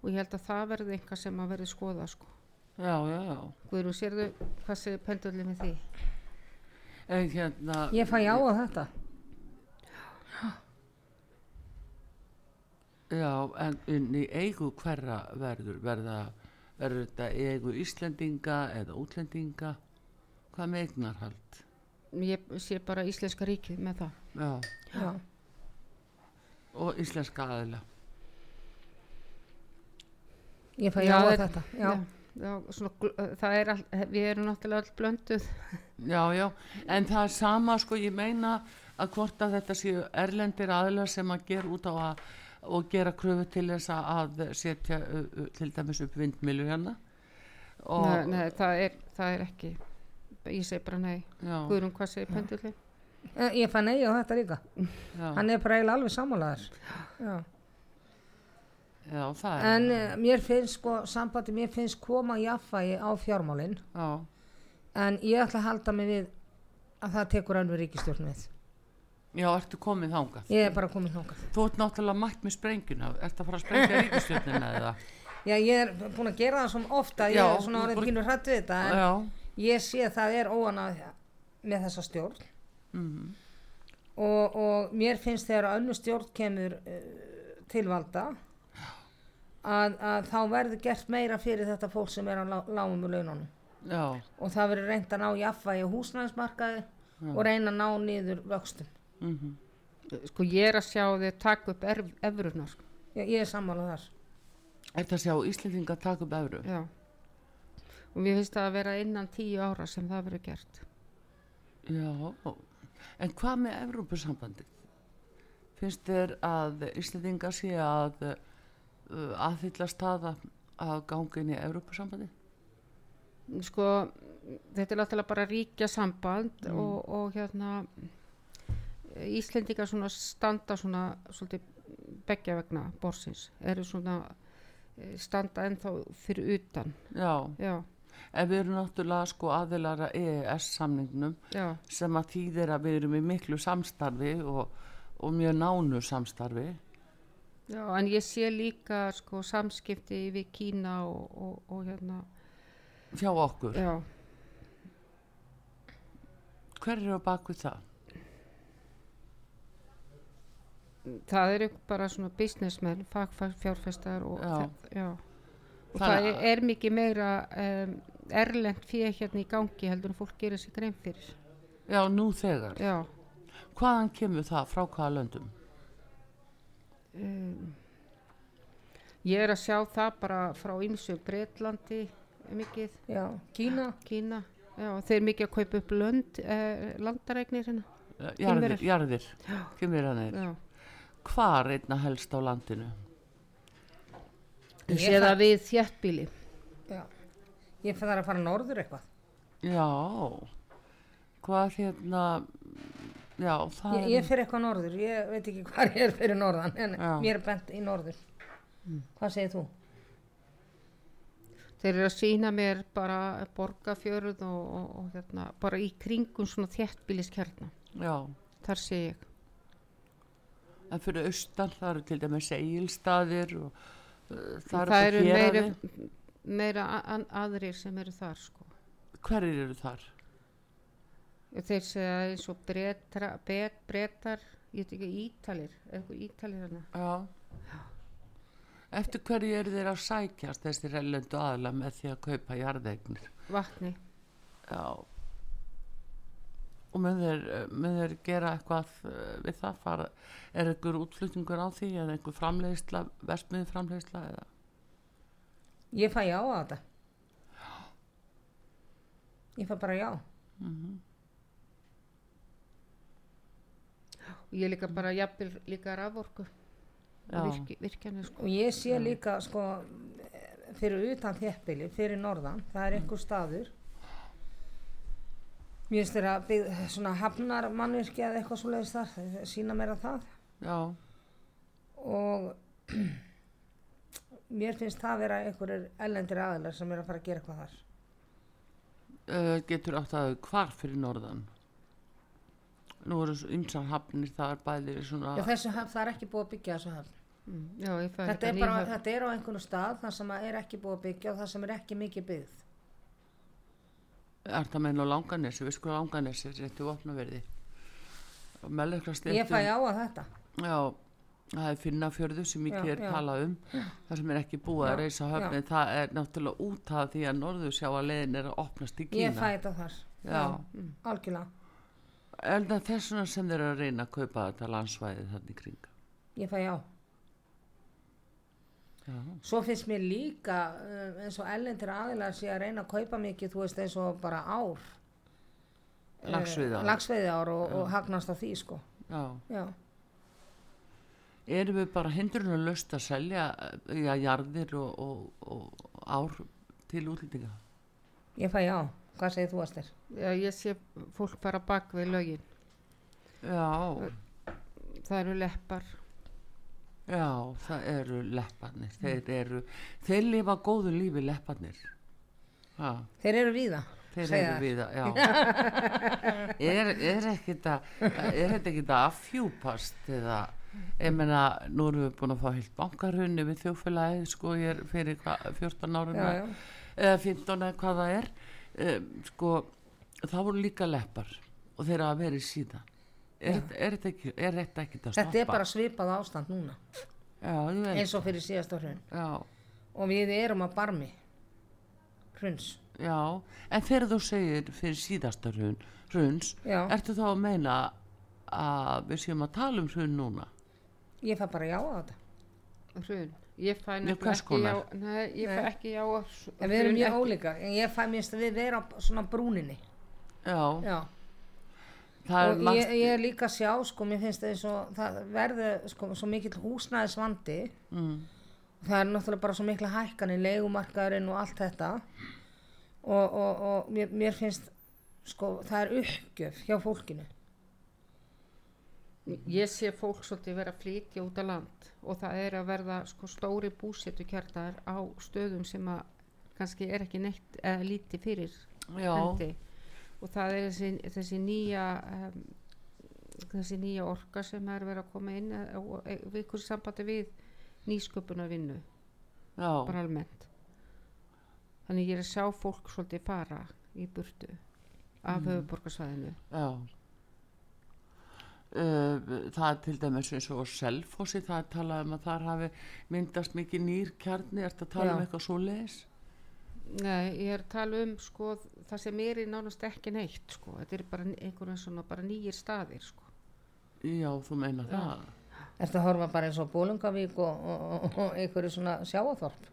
[SPEAKER 3] og ég held að það verði eitthvað sem að verði skoða sko
[SPEAKER 1] já, já, já
[SPEAKER 3] Guðrún, sérðu hvað sé pendulli með því
[SPEAKER 1] en hérna
[SPEAKER 2] Ég fæ já á þetta.
[SPEAKER 1] Já, en inn í eigu hverra verður, verða, verður þetta eigu Íslendinga eða útlendinga? Hvað með eignarhald?
[SPEAKER 3] ég sé bara íslenska ríkið með það
[SPEAKER 1] Já,
[SPEAKER 2] Já.
[SPEAKER 1] Og íslenska aðila.
[SPEAKER 2] Ég fæ já, á þetta. Já.
[SPEAKER 3] já, svona, það er all, við erum náttúrulega öll blönduð [LAUGHS]
[SPEAKER 1] Já, já, en það er sama, sko, ég meina að hvort að þetta séu erlendir aðilar sem að gera út á að og gera kröfu til þess að setja uh, uh, til dæmis upp vindmilu hérna. Og,
[SPEAKER 3] nei, nei, það, er, það er ekki ég segi bara nei Guðrún, hvað segir pendulli?
[SPEAKER 2] Eh, Ég fæ nei á þetta líka.
[SPEAKER 1] já,
[SPEAKER 2] Hann er bara eiginlega alveg sammálaður. Já.
[SPEAKER 1] já, er,
[SPEAKER 2] En uh, mér finnst sko, sambandi, mér finnst koma jafnvægi á fjármálinn.
[SPEAKER 1] já,
[SPEAKER 2] En ég ætla að halda mig við að það tekur önnur ríkistjórn við.
[SPEAKER 1] já, ertu komið þangað?
[SPEAKER 2] Ég er bara komin þókað.
[SPEAKER 1] Þú ert náttúrulega mætt með sprenguna, ert að fara að sprengja [LAUGHS] ríkistjórnina eða?
[SPEAKER 2] Já, ég er búin að gera það svona ofta, ég
[SPEAKER 1] Já,
[SPEAKER 2] er svona
[SPEAKER 1] þú
[SPEAKER 2] orðið
[SPEAKER 1] bara-
[SPEAKER 2] pínu hrætt við þetta, en
[SPEAKER 1] Já,
[SPEAKER 2] ég sé að það er óanað með þessa stjórn
[SPEAKER 1] mm,
[SPEAKER 2] og, og mér finnst þegar önnur stjórn kemur uh, til valda að, að þá verður gert meira fyrir þetta fólk sem er á lá- lágum og laununum
[SPEAKER 1] já,
[SPEAKER 2] og það verður reynd að ná jafnvægi á húsnæðismarkaði og reyna að ná niður vöxtum.
[SPEAKER 1] mm
[SPEAKER 3] sko ég er að sjá þið taka upp erf, efrunar sko.
[SPEAKER 2] Ég, er sammálað þar.
[SPEAKER 1] Þetta sjá Íslendinga taka upp evru.
[SPEAKER 3] já og mér finnst það að vera innan tíu ára sem það verður gert
[SPEAKER 1] Já, en hvað með Evrópusambandið? Finnst þér að Íslendinga sé að uh, aðhylla staða að ganga inn í Evrópusambandið?
[SPEAKER 3] sko þetta er náttúrulega bara ríkja samband og, og hérna Íslendingar svona standa svona svolítið beggja vegna borsins eru svona eh, standa ennþá fyrir utan.
[SPEAKER 1] Já,
[SPEAKER 3] já,
[SPEAKER 1] en við erum náttúrulega sko aðilara EES samningnum
[SPEAKER 3] já,
[SPEAKER 1] sem að þýðir að við erum í miklu samstarfi og, og mjög nánu samstarfi.
[SPEAKER 3] já en ég sé líka sko samskipti við Kína og, og, og hérna
[SPEAKER 1] Hjá okkur.
[SPEAKER 3] já,
[SPEAKER 1] Hver eru á bakvið það?
[SPEAKER 3] það eru bara svona businessmenn, fagfjárfestar og
[SPEAKER 1] Já.
[SPEAKER 3] það, já. og það
[SPEAKER 1] að-
[SPEAKER 3] er, er mikið meira um, erlend fyrir hérna í gangi heldur en fólk gerir sig grein fyrir
[SPEAKER 1] Já, nú þegar.
[SPEAKER 3] já
[SPEAKER 1] Hvaðan kemur það? Frá hvaða löndum?
[SPEAKER 3] um, ég er að sjá það bara frá ýmsu Breitlandi mikið,
[SPEAKER 2] Já, Kína,
[SPEAKER 3] Kína já, þeir eru mikið að kaupa upp lönd eh, landaregnir hérna
[SPEAKER 1] Eh, Jarðir, jarðir. Kymverjanir.
[SPEAKER 3] já.
[SPEAKER 1] Hvar einna helst á landinu?
[SPEAKER 3] ég sé það við þjættbíli.
[SPEAKER 2] Ég fyrir að fara norður eitthvað.
[SPEAKER 1] Já, hvað hérna, já, það
[SPEAKER 2] Ég, ég fyrir eitthvað norður, ég veit ekki hvað ég er fyrir norðan, en
[SPEAKER 1] Já.
[SPEAKER 2] mér er bent í norður. Hvað segir þú?
[SPEAKER 3] þeir eru að sína mér bara borgafjörð og, og, og hérna, bara í kringum svona þjættbíliskjarna
[SPEAKER 1] já,
[SPEAKER 3] þar sé ég
[SPEAKER 1] en fyrir austan það eru til dæmis eigilstaðir og uh, það,
[SPEAKER 3] það eru meira,
[SPEAKER 1] héraði.
[SPEAKER 3] Meira a- a- aðrir sem eru þar sko
[SPEAKER 1] Hverjir eru þar?
[SPEAKER 3] þeir segja eins og bretra, bet, bretar ég veit ekki ítalir eitthvað ítalir hérna
[SPEAKER 1] Já. Eftir hverju eru þeir að sækjast þessi rellendu aðla með því að kaupa jarðeignir?
[SPEAKER 3] vatni
[SPEAKER 1] Já. og mun þeir, mun þeir gera eitthvað eh, við það fara, er einhver útflutningur á því eða einhver framleiðsla vestmiði framleiðsla eða
[SPEAKER 2] Ég fæ já á þetta. Ég fæ bara já.
[SPEAKER 3] og ég líka bara jafnvel líka raforku
[SPEAKER 1] Já.
[SPEAKER 3] virki, virkjanir sko
[SPEAKER 2] Og ég sé líka, sko, fyrir utan þéttbili, fyrir norðan, það er einhver staður. Mér finnst þeirra byggð, svona hafnar mannvirki eða eitthvað svo leiðist þar, sína mér að það.
[SPEAKER 1] já,
[SPEAKER 2] Og [CLEARS THROAT] mér finnst það vera einhverjir ellendir aðilar sem er að fara að gera eitthvað þar.
[SPEAKER 1] uh, getur átt að hvar fyrir norðan nú eru ymsar hafnir það er bæði svona
[SPEAKER 2] Já, þessu hafn, það er ekki búið að byggja þessu hafn.
[SPEAKER 3] mm, já, ég fæ
[SPEAKER 2] Þetta er, bara, þetta er á einhvern stað þar sem að er ekki búið að byggja og þar sem er ekki mikið byggð.
[SPEAKER 1] er það meina á langanesi, við sko langanesi réttu opnaverði og meðleikra
[SPEAKER 2] Ég fæ á að þetta.
[SPEAKER 1] já, það er finnafjörðu sem mikið
[SPEAKER 2] Já,
[SPEAKER 1] er
[SPEAKER 2] já.
[SPEAKER 1] talað um það sem er ekki búið
[SPEAKER 2] Já,
[SPEAKER 1] að reysa höfni það er náttúrulega út af því að norðu sjá að leiðin er að opnast í
[SPEAKER 2] Ég
[SPEAKER 1] Kína
[SPEAKER 2] fæ þetta þar.
[SPEAKER 1] já,
[SPEAKER 2] Algjörlega.
[SPEAKER 1] en það er þess vegna sem þeir eru að reyna að kaupa þetta landsvæði þannig kring
[SPEAKER 2] Ég fæ á.
[SPEAKER 1] já,
[SPEAKER 2] Svo finnst mér líka uh, eins og ellendir aðilar sé að reyna að kaupa mikið, þú veist, eins og bara ár.
[SPEAKER 1] Laxveiðiár.
[SPEAKER 2] Uh, laxveiðiár og, og hagnast á því, sko.
[SPEAKER 1] já
[SPEAKER 2] Já.
[SPEAKER 1] Erum við bara hindrunum löst að selja eh, já, jarðir og, og, og ár til útlendinga?
[SPEAKER 2] Ég fæ á. Hvað segir þú, Aster?
[SPEAKER 3] já, ég sé fólk fara bak við lögin.
[SPEAKER 1] Já,
[SPEAKER 3] það eru leppar.
[SPEAKER 1] Já, það eru lepparnir. Þeir eru, þeir lifa góðu lífi lepparnir. Já,
[SPEAKER 2] Þeir eru víða.
[SPEAKER 1] þeir
[SPEAKER 2] segja
[SPEAKER 1] eru við það já. [LAUGHS] Er, er er ekkit að afhjúpast eða ég meina, nú erum við búin að fá heilt bankarhunni við þjófélagið sko ég er fyrir hva, 14 árum
[SPEAKER 2] Já, já.
[SPEAKER 1] eða 15 eða hvað það er um, sko, það voru líka leppar og þeir hafa verið síðan er, er, þetta ekki, er þetta ekki að stoppa
[SPEAKER 2] Þetta er bara svipað ástand núna.
[SPEAKER 1] já,
[SPEAKER 2] Eins og fyrir síðasta hrun.
[SPEAKER 1] já,
[SPEAKER 2] Og við erum að barmi. Hruns.
[SPEAKER 1] já en þegar þú segir fyrir síðasta hrun, hruns ertu þá að meina að við séum að tala um hrun núna
[SPEAKER 2] Ég fæ bara já á þetta.
[SPEAKER 3] hrun ég fæ nefnilega ekki
[SPEAKER 1] konar?
[SPEAKER 3] já ekki já
[SPEAKER 2] En við erum mjög
[SPEAKER 3] ekki-
[SPEAKER 2] ólíkar. En ég fæ minnst að við vera á svona brúninni.
[SPEAKER 1] já,
[SPEAKER 2] Já.
[SPEAKER 1] það er
[SPEAKER 2] og ég, ég er líka sjá sko, mér finnst það svo, það verði sko, svo mikill húsnæðisvandi
[SPEAKER 1] mm,
[SPEAKER 2] það er náttúrulega bara svo mikla hækkan í leigumarkaðurinn og allt þetta og, og, og mér, mér finnst sko, það er uppgjöf hjá fólkinu
[SPEAKER 3] ég sé fólk svolítið vera að flytja út á land og það er að verða sko stóri búsetu kjartar á stöðum sem að kannski er ekki neitt eða lítið fyrir
[SPEAKER 1] já,
[SPEAKER 3] hendi. Og það er þessi, þessi nýja um, þessi nýja orka sem er verið að koma inn eh, og eh, við ykkur sambandi við nýsköpuna vinnu bara almennt. Þannig ég er að sjá fólk svolítið fara í burtu af mm. höfuborgarsvæðinu
[SPEAKER 1] já það er til dæmis eins og á Selfossi það er talað um að þar hafi myndast mikið nýr kjarni, ertu að tala um
[SPEAKER 2] Já.
[SPEAKER 1] eitthvað svo leis?
[SPEAKER 3] Nei, ég er að tala um sko það sem er í nánast ekki neitt sko, þetta er bara einhverjum svona bara nýjir staðir sko
[SPEAKER 1] Já, þú meina það
[SPEAKER 2] Ertu að horfa bara eins og Bólungavík og, og, og, og einhverju svona sjáaþorp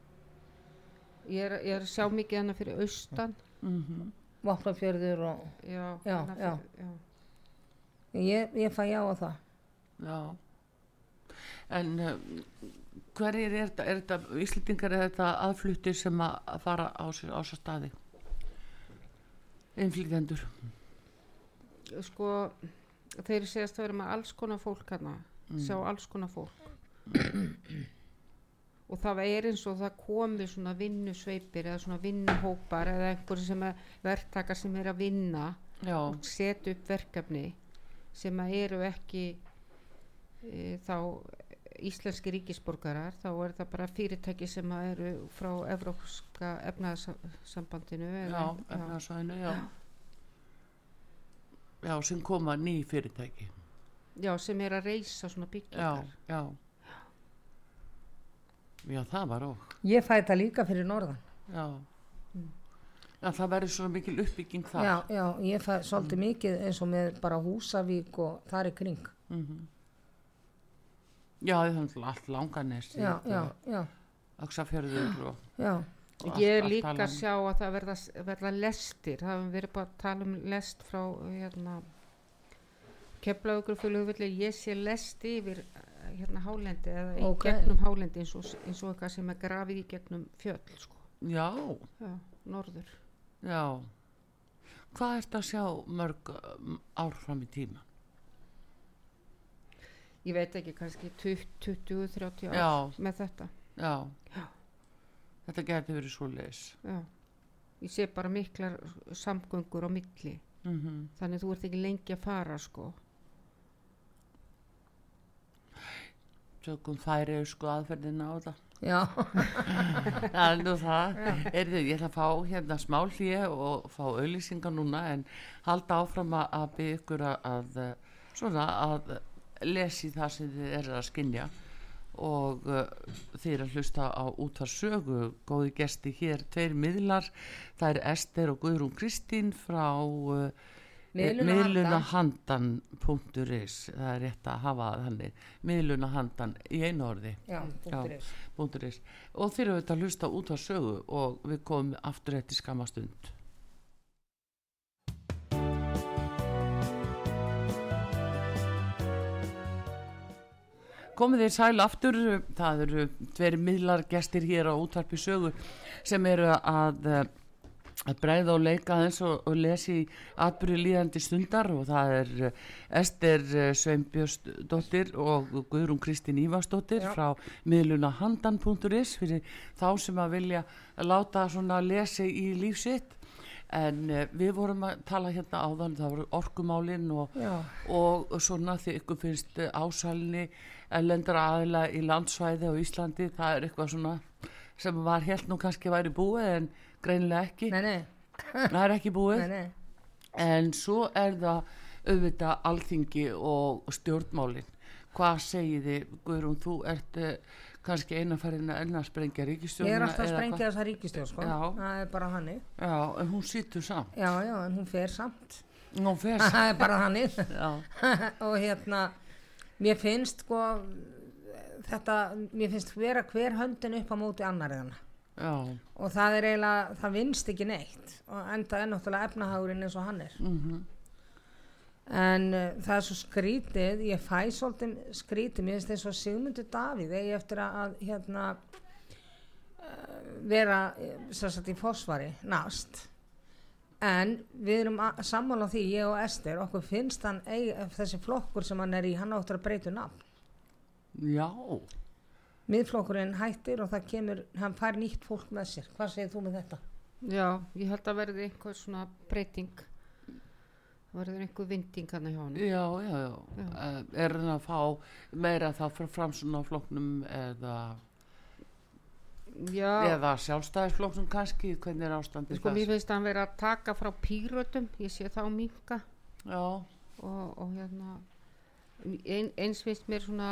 [SPEAKER 3] ég er, ég er sjá mikið hana fyrir austan
[SPEAKER 1] mm
[SPEAKER 2] Vopnafjörður og
[SPEAKER 3] já,
[SPEAKER 2] Já,
[SPEAKER 3] hana
[SPEAKER 2] já.
[SPEAKER 3] fyrir, já.
[SPEAKER 2] Ég, ég fæ já á það.
[SPEAKER 1] Já. En uh, hverjir er þetta, er þetta Íslendingar er þetta aðfluttir sem að fara á sér staði? Innflytjendur.
[SPEAKER 3] Sko þeir segjast að vera með alls konar fólk hana sjá alls konar fólk. Og það er eins og það komi svona vinnusveipir eða svona vinnuhópar eða einhverju sem er verktakar sem er að vinna
[SPEAKER 1] Já,
[SPEAKER 3] og setja upp verkefni sem að eru ekki e, þá íslenski ríkisborgarar þá er það bara fyrirtæki sem að eru frá Evrópska efnaðsambandinu
[SPEAKER 1] já, efnaðsvæðinu, já. Já, sem koma ný fyrirtæki.
[SPEAKER 3] Já, sem er að reysa svona
[SPEAKER 1] Já,
[SPEAKER 3] byggingar.
[SPEAKER 1] Já Já, það var óg
[SPEAKER 2] Ég fæ þetta líka fyrir norðan.
[SPEAKER 1] Já Já, það verður svona mikil uppbygging þar.
[SPEAKER 2] já, já, ég fæ svolítið mikið eins og með bara Húsavík og þar í kring.
[SPEAKER 1] Já, það er náttúrulega allt langanes.
[SPEAKER 2] já, já, já,
[SPEAKER 1] Öksafjörður og...
[SPEAKER 2] já,
[SPEAKER 1] og
[SPEAKER 3] Ég er
[SPEAKER 1] allt- allt
[SPEAKER 3] líka að sjá að það verða, verða lestir, það hefum verið bara að tala um lest frá hérna, keflaugur flugvöldi, ég sé lest yfir eh, hérna hálendi eða í
[SPEAKER 2] Ok.
[SPEAKER 3] gegnum hálendi eins og, eins og eitthvað sem er grafið í gegnum fjöll, sko,
[SPEAKER 1] Já,
[SPEAKER 3] já, norður.
[SPEAKER 1] Já. Hvað ert að sjá mörg um, ár fram í tíma?
[SPEAKER 3] Ég veit ekki, kannski 20-30 ár með þetta,
[SPEAKER 1] Já.
[SPEAKER 3] Já.
[SPEAKER 1] Þetta geti verið svo leis.
[SPEAKER 3] já. Ég sé bara miklar samgöngur á milli,
[SPEAKER 1] Mm
[SPEAKER 3] þannig þú ert ekki lengi að fara, sko.
[SPEAKER 1] Tökum færi sko aðferðina á þetta.
[SPEAKER 2] Já, [LAUGHS]
[SPEAKER 1] Það er nú það. Erðu, ég ætla að fá hérna smá hlýja og fá auðlýsingar núna en halda áfram að, byggja ykkur að, að svona að lesi það sem þið eru að skinja og uh, þið eru að hlusta á útvarsögu góði gesti hér, tveir miðlar það er Ester og Guðrún Kristín frá uh. miðlunahandan.is það er rétt að hafa þannig miðlunahandan í einu orði
[SPEAKER 2] já, is.
[SPEAKER 1] punktur is. og þeir eru þetta að hlusta út á sögu og við komum aftur eftir skamma stund komið þeir sæl aftur það eru tveri miðlar gestir hér á útvarpi sögu sem eru að eh, að bregða og leika eins og, og lesi atbyrju líðandi stundar og það er eh, Ester eh, Sveinbjörnsdóttir og Guðrún Kristín Ívarsdóttir
[SPEAKER 2] Já.
[SPEAKER 1] frá miðluna handan.is fyrir þá sem að vilja láta svona lesi í lífsitt en uh, við vorum að tala hérna áðan það voru orkumálin og, og svona því ykkur finnst eh, ásælni ellendra aðila í landsvæði á Íslandi það er eitthvað svona sem var helt nú kannski væri búið en greinilega ekki.
[SPEAKER 2] Nei, nei,
[SPEAKER 1] það er ekki búið.
[SPEAKER 2] Nei,
[SPEAKER 1] en svo er það auðvitað alþingi og stjórnmálin. Hvað segið þið Guðrún þú ert uh, kannski einaferðin að enna sprengja
[SPEAKER 2] ég
[SPEAKER 1] ríkistjórnuna
[SPEAKER 2] er alltaf að sprengja þessa ríkistjórn, sko, það er bara hannig,
[SPEAKER 1] já, en hún sýtur samt.
[SPEAKER 2] Já, já, en hún fer samt,
[SPEAKER 1] hún fer [LAUGHS]
[SPEAKER 2] það er bara hannig,
[SPEAKER 1] já, [LAUGHS]
[SPEAKER 2] og hérna, mér finnst, sko, þetta, mér finnst vera hver höndin upp á móti annar eðana.
[SPEAKER 1] Já,
[SPEAKER 2] og það er eiginlega, það vinst ekki neitt. Og enda er náttúrulega efnahagurinn eins og hann er.
[SPEAKER 1] Mhm.
[SPEAKER 2] En uh, það er svo skrítið ég fæ svolítið skrítið mér finnst eins og Sigmundur Davíð eigi eftir að, að hérna uh, vera sagt í fósvari næst. En við erum sammála því ég og Ester, okkur finnst hann eigi, þessi flokkur sem hann er í, hann áttur að breyta um nafn.
[SPEAKER 1] Já,
[SPEAKER 2] miðflokkurinn hættir og það kemur hann fær nýtt fólk með sér, hvað segir þú með þetta?
[SPEAKER 3] Já, ég held að verði einhver svona breyting. Það verður einhver vinding hann hjá hann
[SPEAKER 1] já, já, já. Uh, er hann að fá meira þá frá framsuna flokknum eða,
[SPEAKER 3] Já,
[SPEAKER 1] eða sjálfstæðisflokknum kannski, hvernig er ástandið
[SPEAKER 3] sko mér
[SPEAKER 1] þar?
[SPEAKER 3] finnst hann vera að taka frá pírötum, ég sé þá minka.
[SPEAKER 1] Já,
[SPEAKER 3] og, og hérna ein, eins finnst mér svona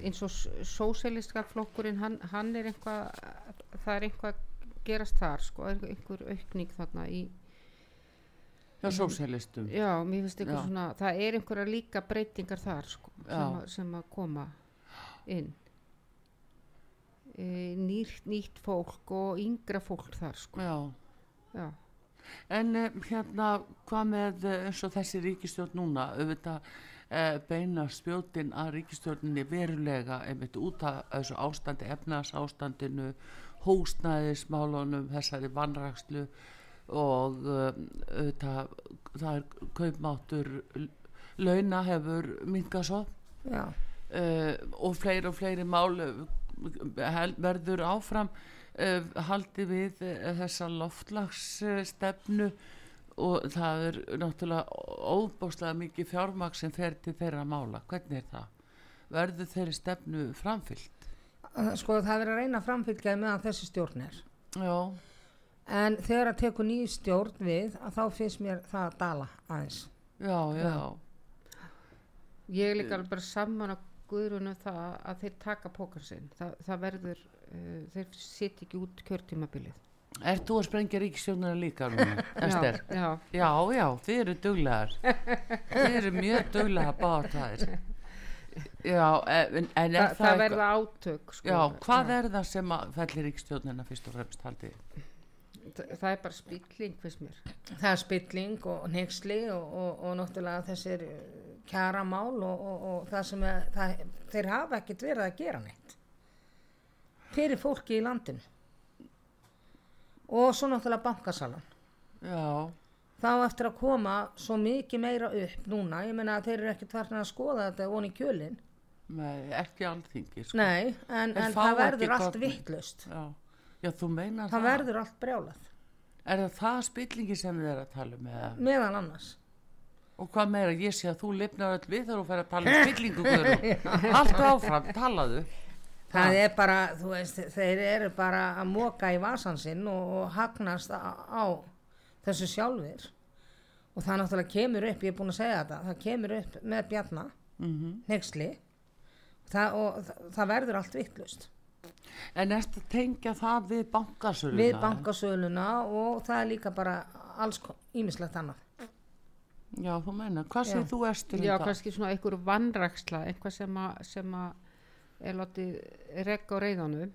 [SPEAKER 3] eins og sósélistska flokkurinn hann, hann er eitthvað það er eitthvað að gerast þar sko, er einhver aukning þarna í
[SPEAKER 1] já, sósjálistum
[SPEAKER 3] já, mér finnst eitthvað
[SPEAKER 1] Já.
[SPEAKER 3] svona það er einhverja líka breytingar þar sko, sem, að, sem að koma inn. E, nýtt, nýtt fólk og yngra fólk þar sko.
[SPEAKER 1] já.
[SPEAKER 3] Já,
[SPEAKER 1] En uh, hérna, hvað með uh, eins og þessi ríkistjórn núna, auðvitað beina spjótin að ríkistjórninni verulega einmitt út af þessu ástandi, efnaðs ástandinu, húsnæðismálunum, þessari vannrakslu og uh, auðvitað það er kaupmáttur launa hefur minkað svo. Uh, og fleiri og fleiri mál verður áfram uh, haldi við þessa loftlagsstefnu og það er náttúrulega óbáslega mikið fjármagn sem fer til þeirra mála. Hvernig er það? Verður þeirri stefnu framfyllt?
[SPEAKER 2] Uh, sko það er að reyna að framfylgja meðan þessi stjórn er.
[SPEAKER 1] Já,
[SPEAKER 2] en þegar að tekur ný stjórn við að þá finnst mér það að dala aðeins.
[SPEAKER 1] Já, já,
[SPEAKER 3] ég er líka alveg bara saman að guðrunu það að þeir taka pókar sinn. Það, það verður, uh, þeir sitt ekki út kjörtímabilið
[SPEAKER 1] Ert þú að sprengja ríkisjónuna líka núna, [LAUGHS] Ester?
[SPEAKER 3] já, já,
[SPEAKER 1] Já, já, þið eru duglegar. þið eru mjög duglega bátaðir. Já, en, en er
[SPEAKER 3] Þa,
[SPEAKER 1] það,
[SPEAKER 3] það verða átök sko.
[SPEAKER 1] Já, hvað er það sem að fellir ríkistjónina fyrst og fremst haldið?
[SPEAKER 3] það, það er bara spilling fyrst mér
[SPEAKER 2] það er spilling og neyksli og, og, og náttúrulega þessir uh, kjaramál og, og, og það sem er, það, þeir hafa ekkert verið að gera neitt fyrir fólki í landinu og svo náttúrulega bankasalan.
[SPEAKER 1] Já,
[SPEAKER 2] þá eftir að koma svo mikið meira upp núna, ég meina að þeir eru ekkert farin að skoða þetta voni kjölin
[SPEAKER 1] með, ekki alþingi, sko.
[SPEAKER 2] nei, en, en það verður allt vittlust
[SPEAKER 1] Já, já, þú meinar
[SPEAKER 2] það verður allt brjálað.
[SPEAKER 1] Er það það spillingi sem þið er að tala um eða?
[SPEAKER 2] meðal annars.
[SPEAKER 1] Og hvað meira, ég sé að þú lifnar öll við þegar þú fer að tala um spillingu. [LAUGHS] Allt áfram, talaðu.
[SPEAKER 2] Það er bara, þú veist, þeir eru bara að móka í vasan sinn og, og hagnast á, á þessu sjálfur og það náttúrulega kemur upp, ég er búin að segja þetta, það kemur upp með bjarna,
[SPEAKER 1] Mm
[SPEAKER 2] neyksli það, og það, það verður allt vittlust
[SPEAKER 1] En að tengja það við bankasöluna?
[SPEAKER 2] við bankasöluna og það er líka bara alls ímislegt annað.
[SPEAKER 1] Já, þú meina, hvað
[SPEAKER 2] Já.
[SPEAKER 1] þú Estur um
[SPEAKER 3] já, kannski svona einhver vannræksla eitthvað sem að, sem að er látið regga á reyðanum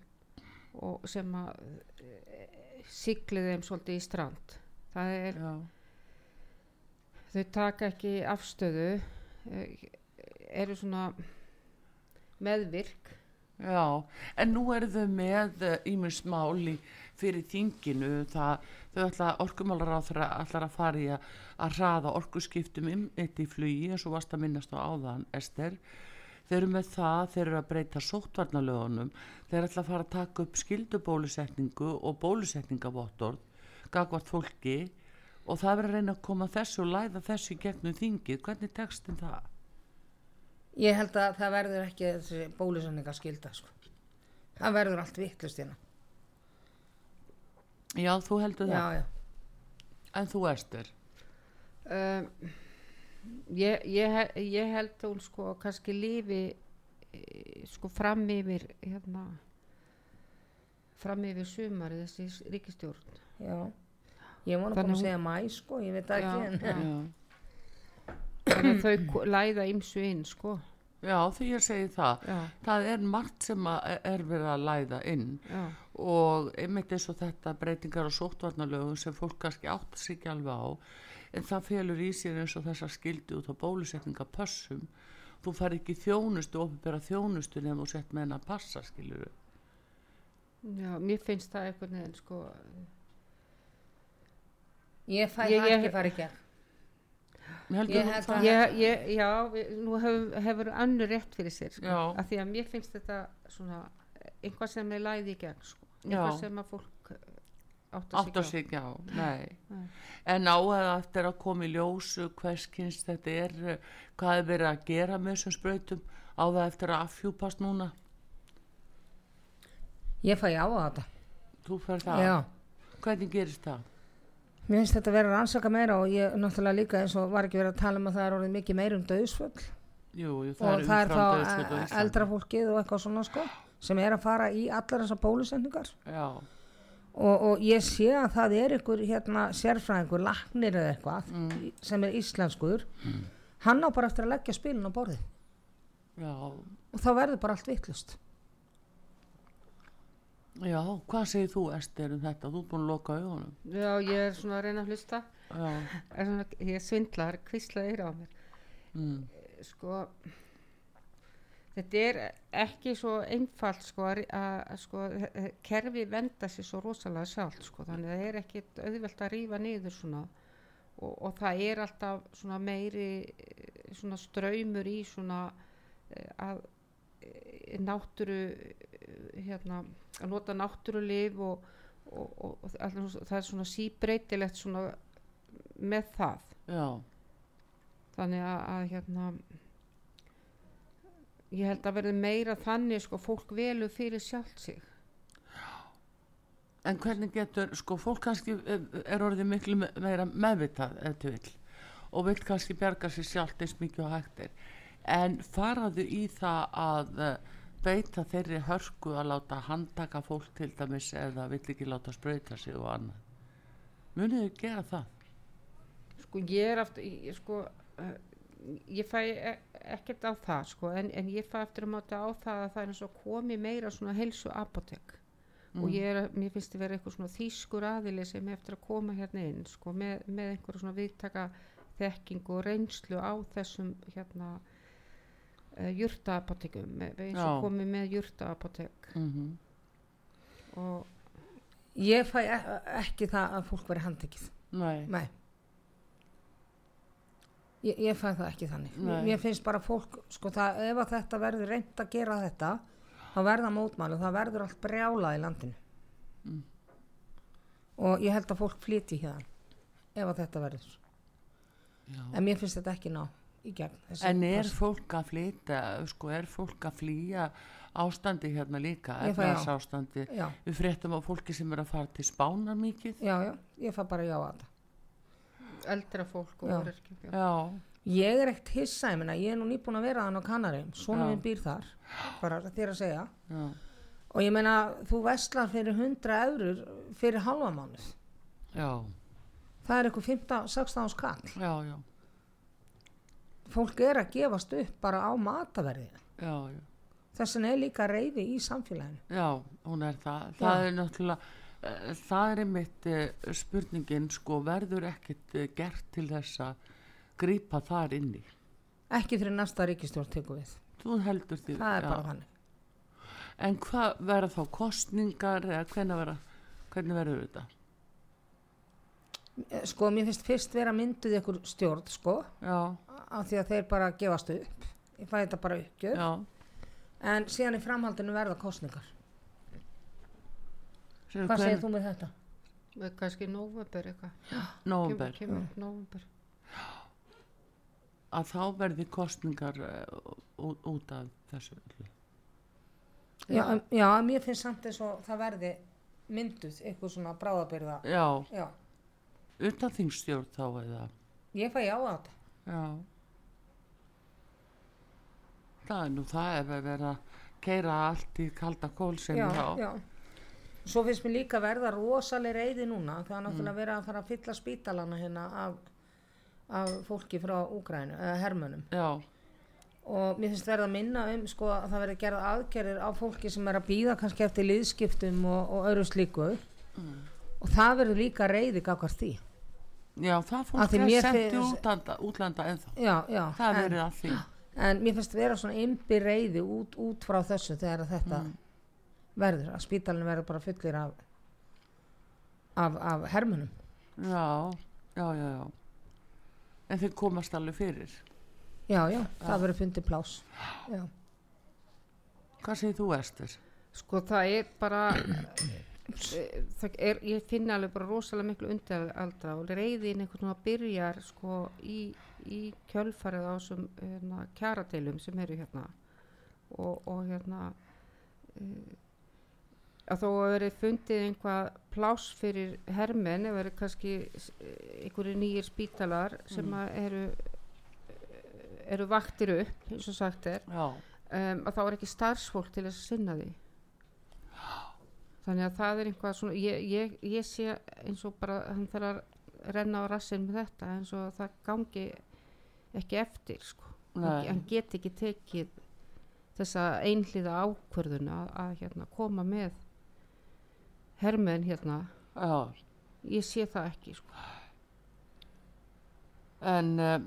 [SPEAKER 3] og sem að e, siglið þeim svolítið í strand. Það er,
[SPEAKER 1] Já,
[SPEAKER 3] þau taka ekki afstöðu e, eru svona meðvirk.
[SPEAKER 1] Já, en nú eru þau með ímins mál í fyrir þinginu. Það, þau ætla orkumálar á þeirra allar að fara í að, að hraða orkuskiptum um eitt í flugi eins og varst að minnast á áðan Ester þeir eru með það, þeir eru að breyta sóttvarnalögunum, þeir ætla að fara að taka upp skildubólusetningu og bólusetningavottorð gagvart fólki og það verður að reyna að koma þessu og læða þessu í gegnum þingið, hvernig tekstin það?
[SPEAKER 2] Ég held að það verður ekki þessi bólusanninga skilda, sko. Það verður allt vittlust hérna.
[SPEAKER 1] Já, þú heldur það,
[SPEAKER 2] Já, já.
[SPEAKER 1] en þú Ester
[SPEAKER 3] um, ég, ég, ég held að hún sko kannski lífi sko fram yfir hérna fram yfir sumarið þessi ríkistjórn
[SPEAKER 2] Já, ég nú
[SPEAKER 3] Þannig
[SPEAKER 2] búin að segja mæ sko, ég veit ekki en
[SPEAKER 3] já.
[SPEAKER 1] Já,
[SPEAKER 3] þannig að þau læða ymsu inn sko.
[SPEAKER 1] Já því ég segi það.
[SPEAKER 3] Já,
[SPEAKER 1] það er margt sem að e- er verið að læða inn.
[SPEAKER 3] Já,
[SPEAKER 1] og einmitt eins og þetta breytingar á sóttvarnalögum sem fólk kannski átt sig ekki alveg á en það felur í sér eins og þessa skildi út á bólusetningapössum þú far ekki þjónustu, opinbera þjónustu nefn og sett með henn að passa skilur
[SPEAKER 3] já mér finnst það einhvern veginn sko
[SPEAKER 2] ég fæ
[SPEAKER 3] Ég-
[SPEAKER 2] það
[SPEAKER 3] ég-
[SPEAKER 2] ekki fara í gegn.
[SPEAKER 1] heldur
[SPEAKER 2] Ég held að-
[SPEAKER 3] ég, ég, já, nú hefur, hefur annur rétt fyrir sér sko,
[SPEAKER 1] Já.
[SPEAKER 3] af því að mér finnst þetta svona einhvað sem er læði í gegn sko,
[SPEAKER 1] Já.
[SPEAKER 3] einhvað sem að fólk átt að
[SPEAKER 1] átt að
[SPEAKER 3] sig
[SPEAKER 1] sig á, en á að eftir að koma í ljós uh, hvers kynst þetta er hvað er verið að gera með þessum sprautum? Á það eftir að affjúpast núna?
[SPEAKER 2] Ég fæ á að þetta.
[SPEAKER 1] þú fer það,
[SPEAKER 2] Já.
[SPEAKER 1] hvernig gerist það?
[SPEAKER 2] Mér finnst þetta vera að rannsaka meira og ég náttúrulega líka eins og var ekki verið að tala um að það er orðið mikið meira um döðsföll
[SPEAKER 1] Jú, jú,
[SPEAKER 2] og það er þá e- eldra fólkið og eitthvað svona sko sem er að fara í allar þessar bólusendingar
[SPEAKER 1] Já,
[SPEAKER 2] og, og ég sé að það er ykkur hérna sérfræðingur, laknir eða eitthvað sem er íslenskur. Hann á bara eftir að leggja spilin á borðið.
[SPEAKER 1] Já,
[SPEAKER 2] og þá verður bara allt vittlust
[SPEAKER 1] já, hvað segir þú Ester um þetta? Þú er búin að loka augunum.
[SPEAKER 3] já, ég er svona að reyna að hlusta.
[SPEAKER 1] Já,
[SPEAKER 3] er svona, ég svindlar, kvíslaði á mér.
[SPEAKER 1] Mm,
[SPEAKER 3] sko þetta er ekki svo einfalt sko að, sko, eh, kerfi venda sér svo rosalega sjálft sko þannig að það er ekki auðvelt að rífa niður svona. Og, og það er alltaf svona meiri eh, svona ströymur í svona eh, að náttúru hérna að nota náttúrulif og, og, og, það er svona síbreytilegt svona með það.
[SPEAKER 1] Já,
[SPEAKER 3] þannig að, að hérna ég held að verði meira þannig sko fólk velu fyrir sjálft sig.
[SPEAKER 1] En hvernig getur, sko, fólk kannski er, er orðið miklu me- meira meðvitað ef til vill og vill kannski bjarga sér sjálft eins mikið og hægt er. En faraðu í það að uh, beita þeirri hörku að láta handtaka fólk til dæmis það vill ekki láta sprauta sig og annað. Munið þið gera það?
[SPEAKER 3] Sko ég er aftur sko, uh, ég fæ e ekkert á það sko en, en ég fæ eftir að máta á það að það er eins og komi meira svona helsu apotek og ég er, mér finnst þið vera eitthvað svona þýskur aðili sem eftir að koma hérna inn sko með, með einhverja svona viðtaka þekking og reynslu á þessum hérna uh, jurtaapotekum eins og
[SPEAKER 1] Já.
[SPEAKER 3] komi með jurtaapotek
[SPEAKER 1] mm -hmm.
[SPEAKER 3] og
[SPEAKER 2] ég fæ e ekki það að fólk veri handtekið.
[SPEAKER 1] Nei,
[SPEAKER 2] nei ég, ég fæ það ekki þannig
[SPEAKER 1] Nei.
[SPEAKER 2] mér finnst bara fólk sko það, ef að þetta verður reynd að gera þetta þá verða mótmælu, það verður allt brjálað í landinu
[SPEAKER 1] Mm.
[SPEAKER 2] og ég held að fólk flýti hérna ef að þetta verður
[SPEAKER 1] já.
[SPEAKER 2] en mér finnst þetta ekki ná í gegn
[SPEAKER 1] en er
[SPEAKER 2] pláss.
[SPEAKER 1] fólk að flytja sko er fólk að flýja ástandi hérna líka
[SPEAKER 2] já.
[SPEAKER 1] ástandi
[SPEAKER 2] já,
[SPEAKER 1] við fréttum á fólki sem er að fara til spánar mikið
[SPEAKER 2] já, já, ég fæ bara já að þetta
[SPEAKER 3] eldra fólk og
[SPEAKER 2] Já.
[SPEAKER 3] öryrkja, já.
[SPEAKER 1] já,
[SPEAKER 2] ég er ekkert hissa, ég meina, ég er nú nýbúin að vera þann á Kanarim, svona
[SPEAKER 1] Já.
[SPEAKER 2] minn býr þar bara þér að segja.
[SPEAKER 1] Já,
[SPEAKER 2] og ég meina, þú vestlar fyrir 100 eurur fyrir halva mánuð.
[SPEAKER 1] Já,
[SPEAKER 2] það er eitthvað 15, 16 árs kall.
[SPEAKER 1] Já, já,
[SPEAKER 2] fólk er að gefast upp bara á mataverði
[SPEAKER 1] já, já.
[SPEAKER 2] þess vegna er líka reyði í samfélaginu.
[SPEAKER 1] Já, hún er það. Það er náttúrulega, það er einmitt uh, spurningin, sko, verður ekkit uh, gert til þess að grípa þar inni.
[SPEAKER 2] ekki fyrir næsta ríkistjórn tekur við
[SPEAKER 1] Þú heldur því.
[SPEAKER 2] það er
[SPEAKER 1] já.
[SPEAKER 2] bara þannig
[SPEAKER 1] En hvað verða þá kostningar eða hvernig verða, hvernig verður þetta?
[SPEAKER 2] Eh, sko, mér finnst fyrst vera mynduð ykkur stjórn sko,
[SPEAKER 1] Já,
[SPEAKER 2] af því að þeir bara gefast upp ég fæ þetta bara uppgjöf en síðan í framhaldinu verða kostningar hvað
[SPEAKER 1] hvern-
[SPEAKER 2] segir þú með þetta?
[SPEAKER 3] Eða kannski nóvember eitthvað
[SPEAKER 1] Nóvember.
[SPEAKER 3] kemur, kemur nóvember
[SPEAKER 1] Að þá verði kostningar uh, út af þessu. öllu.
[SPEAKER 2] Já, já, já, mér finnst samt eins og það verði mynduð ykkur svona bráðabyrða
[SPEAKER 1] Já,
[SPEAKER 2] já,
[SPEAKER 1] utan þingstjórn þá eða.
[SPEAKER 2] ég fæ já á þetta
[SPEAKER 1] Já. Það er nú það ef að vera að keira allt í kalda kól sem
[SPEAKER 2] já,
[SPEAKER 1] þá.
[SPEAKER 2] Svo finnst mér líka verða rosaleg reyði núna það er náttúrulega verið að fara að fylla spítalana hérna af, af fólki frá Úgrænu, eða hermönum
[SPEAKER 1] Já,
[SPEAKER 2] og mér finnst verða að minna um sko að það verði gerð aðgerðir á fólki sem er að býða kannski eftir liðskiptum og, og öðru slíku. Og það verður líka reyði gafkast því.
[SPEAKER 1] Já það fólk er sent í útlanda, útlanda ennþá.
[SPEAKER 2] já, já,
[SPEAKER 1] Það verður að því.
[SPEAKER 2] en mér finnst vera svona ymbi reyði út, út frá þessu þegar að þetta verður að spítalinn verður bara fullir af af, af hermunum
[SPEAKER 1] Já, já, já, já. En þeir komast alveg fyrir.
[SPEAKER 2] já, já, það verður fundið plás já,
[SPEAKER 1] Hvað segir þú, Ester?
[SPEAKER 3] sko það er bara [CLEARS THROAT] það er, ég finna alveg bara rosalega miklu undir aldra og reyðin einhvern veginn að byrjar sko í, í kjölfarið á þessum hérna, kjaradeilum sem eru hérna og, og hérna uh, að þó að veri fundið einhvað pláss fyrir hermenn eða veri kannski einhverju nýjir spítalar sem að eru eru vaktir upp eins og sagt er um, að þá er ekki starfsfólk til þess að sinna því þannig að það er einhvað svona ég, ég, ég sé eins og bara hann þarf að renna á rassin með þetta eins og það gangi ekki eftir sko. hann,
[SPEAKER 1] Nei.
[SPEAKER 3] hann get ekki tekið þessa einhliða ákvörðun að, að hérna, koma með hermenn hérna
[SPEAKER 1] já.
[SPEAKER 3] ég sé það ekki sko.
[SPEAKER 1] En, um,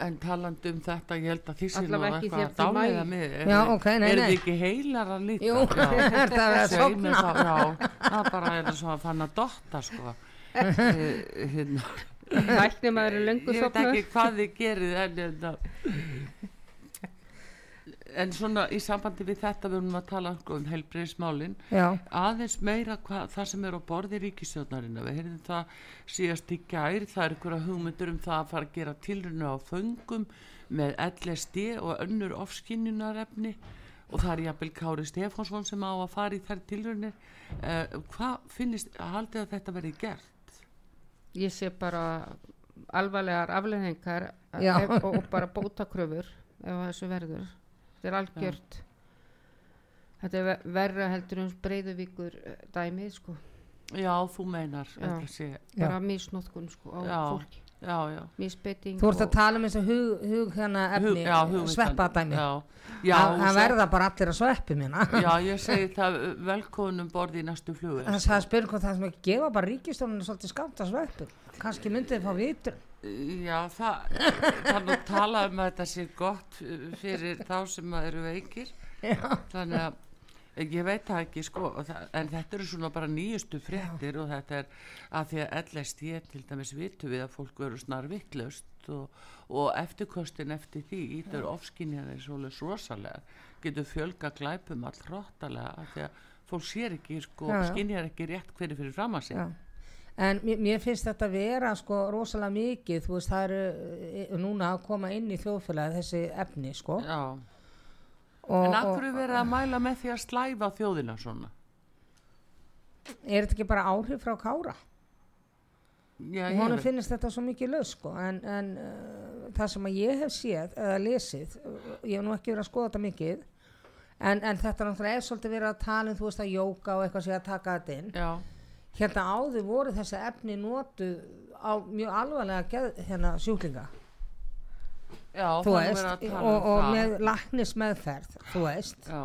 [SPEAKER 1] en talandi um þetta, ég held að því
[SPEAKER 3] Allavega ekki
[SPEAKER 1] eitthvað að dáliða
[SPEAKER 3] maí.
[SPEAKER 1] mig.
[SPEAKER 2] Já, ok, nei,
[SPEAKER 1] Er
[SPEAKER 2] nei.
[SPEAKER 1] þið ekki heilara líka?
[SPEAKER 2] Jú,
[SPEAKER 1] Já. [LAUGHS]
[SPEAKER 2] er það að
[SPEAKER 1] já, það bara er svo að fann að dotta sko [LAUGHS] Eh, hérna,
[SPEAKER 3] maður er löngu
[SPEAKER 1] ég veit
[SPEAKER 3] sofnaður.
[SPEAKER 1] ekki hvað þið gerið en, en, en svona í sambandi við þetta við erum að tala sko, um heilbreyðismálin
[SPEAKER 2] já,
[SPEAKER 1] aðeins meira hva, það sem er á borði ríkistjórnarina við heyrðum það síðast í gær það er einhverja hugmyndur um það að fara að gera tilruna á föngum með LSD og önnur ofskinnunarefni og það er jafnvel Kári Stefánsson sem á að fara í þær tilrunir uh, hvað finnist, haldið að þetta verði gert?
[SPEAKER 3] Ég sé bara alvarlegar afleðingar og bara bótakröfur ef þessu verður þetta er algjört þetta er ve- verra heldur um breyðuvíkur dæmið sko
[SPEAKER 1] já, þú meinar
[SPEAKER 3] Já. bara misnótkun sko á
[SPEAKER 1] Já.
[SPEAKER 3] fólki
[SPEAKER 1] já, já
[SPEAKER 3] misbeiting
[SPEAKER 2] Þú ert að tala um þessu hug, hug hérna efni,
[SPEAKER 1] hugmyndan-
[SPEAKER 2] sveppadæmi.
[SPEAKER 1] já, já,
[SPEAKER 2] Það verða bara allir að sveppi mína.
[SPEAKER 1] já, [LAUGHS] ég segi það velkominum borði í næstu flugu
[SPEAKER 2] Það spyrir hvað það sem ekki gefa bara ríkistofnunni svolítið skamt að sveppi. Kanski myndið þið fá vitur.
[SPEAKER 1] Já, það, er nú talað um að þetta sé gott fyrir þá sem að eru veikir. Þannig að ég veit það ekki sko það, en þetta eru svona bara nýjustu fréttir og þetta er að því að LSD til dæmis vitu við að fólk verður snar vitlaust og, og eftirkostin eftir því ítur ofskinjaði svolítið rosalega. Getur fjölga glæpum all hróttalega af því að fólk sér ekki sko,
[SPEAKER 2] Já, já.
[SPEAKER 1] skinjar ekki rétt hverju fyrir fram að sig.
[SPEAKER 2] Já. En mér, mér finnst þetta vera sko rosalega mikið, þú veist það eru eh, núna að koma inn í þjóðfélagi þessi efni sko.
[SPEAKER 1] Já.
[SPEAKER 2] Og,
[SPEAKER 1] En
[SPEAKER 2] og
[SPEAKER 1] hverju verið að mæla með því að slæfa þjóðina svona?
[SPEAKER 2] er þetta ekki bara áhrif frá Kára?
[SPEAKER 1] Já, ég,
[SPEAKER 2] finnst þetta svo mikið laus sko en, en uh, það sem að ég hef séð eða lesið, uh, ég hef nú ekki verið að skoða þetta mikið en, en þetta náttúrulega er svolítið verið að tala um þú veist að jóka og eitthvað sé að taka þetta inn
[SPEAKER 1] já,
[SPEAKER 2] hérna áður voru þessi efni notu á mjög alvarlega geð, hérna sjúklinga.
[SPEAKER 1] Já,
[SPEAKER 2] þú veist og,
[SPEAKER 1] um
[SPEAKER 2] og með laknismeðferð þú veist,
[SPEAKER 1] Já,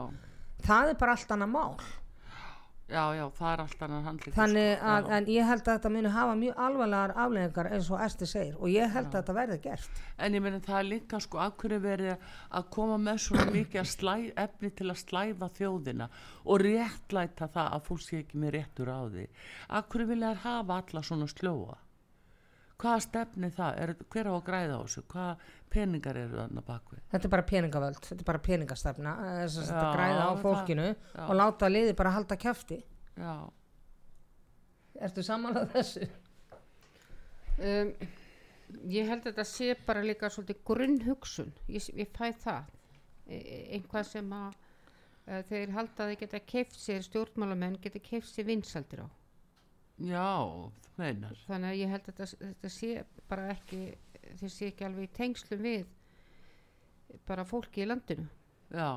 [SPEAKER 2] það er bara allt annað mál
[SPEAKER 1] já, já, það er allt annað handlík.
[SPEAKER 2] þannig að,
[SPEAKER 1] já.
[SPEAKER 2] en ég held að þetta muni hafa mjög alvarlegar afleðingar eins og Esti segir og ég held að þetta verði gert
[SPEAKER 1] En ég meina það er líka sko af hverju verið að koma með svona mikið slæ, efni til að slæfa þjóðina og réttlæta það að fólk sé ekki með réttur á því. Af hverju vilja þær hafa alla svona slóa? Hvaða stefni það? Er, hver á að græða á þessu? Hvaða peningar eru þarna bakvið?
[SPEAKER 2] þetta er bara peningavöld, þetta er bara peningastefna þess að
[SPEAKER 1] Já,
[SPEAKER 2] þetta græða á
[SPEAKER 1] það-
[SPEAKER 2] fólkinu
[SPEAKER 1] já.
[SPEAKER 2] og láta liði bara halda kæfti
[SPEAKER 1] Já,
[SPEAKER 2] ertu samanlega þessu?
[SPEAKER 3] um, ég held að þetta sé bara líka svolítið grunnhugsun ég, ég fæ það e e- einhvað sem að e, þeir halda að þeir geta keift sér stjórnmálamenn geta keift sér vinsaldir á
[SPEAKER 1] já, þú meinar.
[SPEAKER 3] þannig að ég held að þetta, þetta sé bara ekki þeir sé ekki alveg í tengslum við bara fólki í landinu
[SPEAKER 1] Já,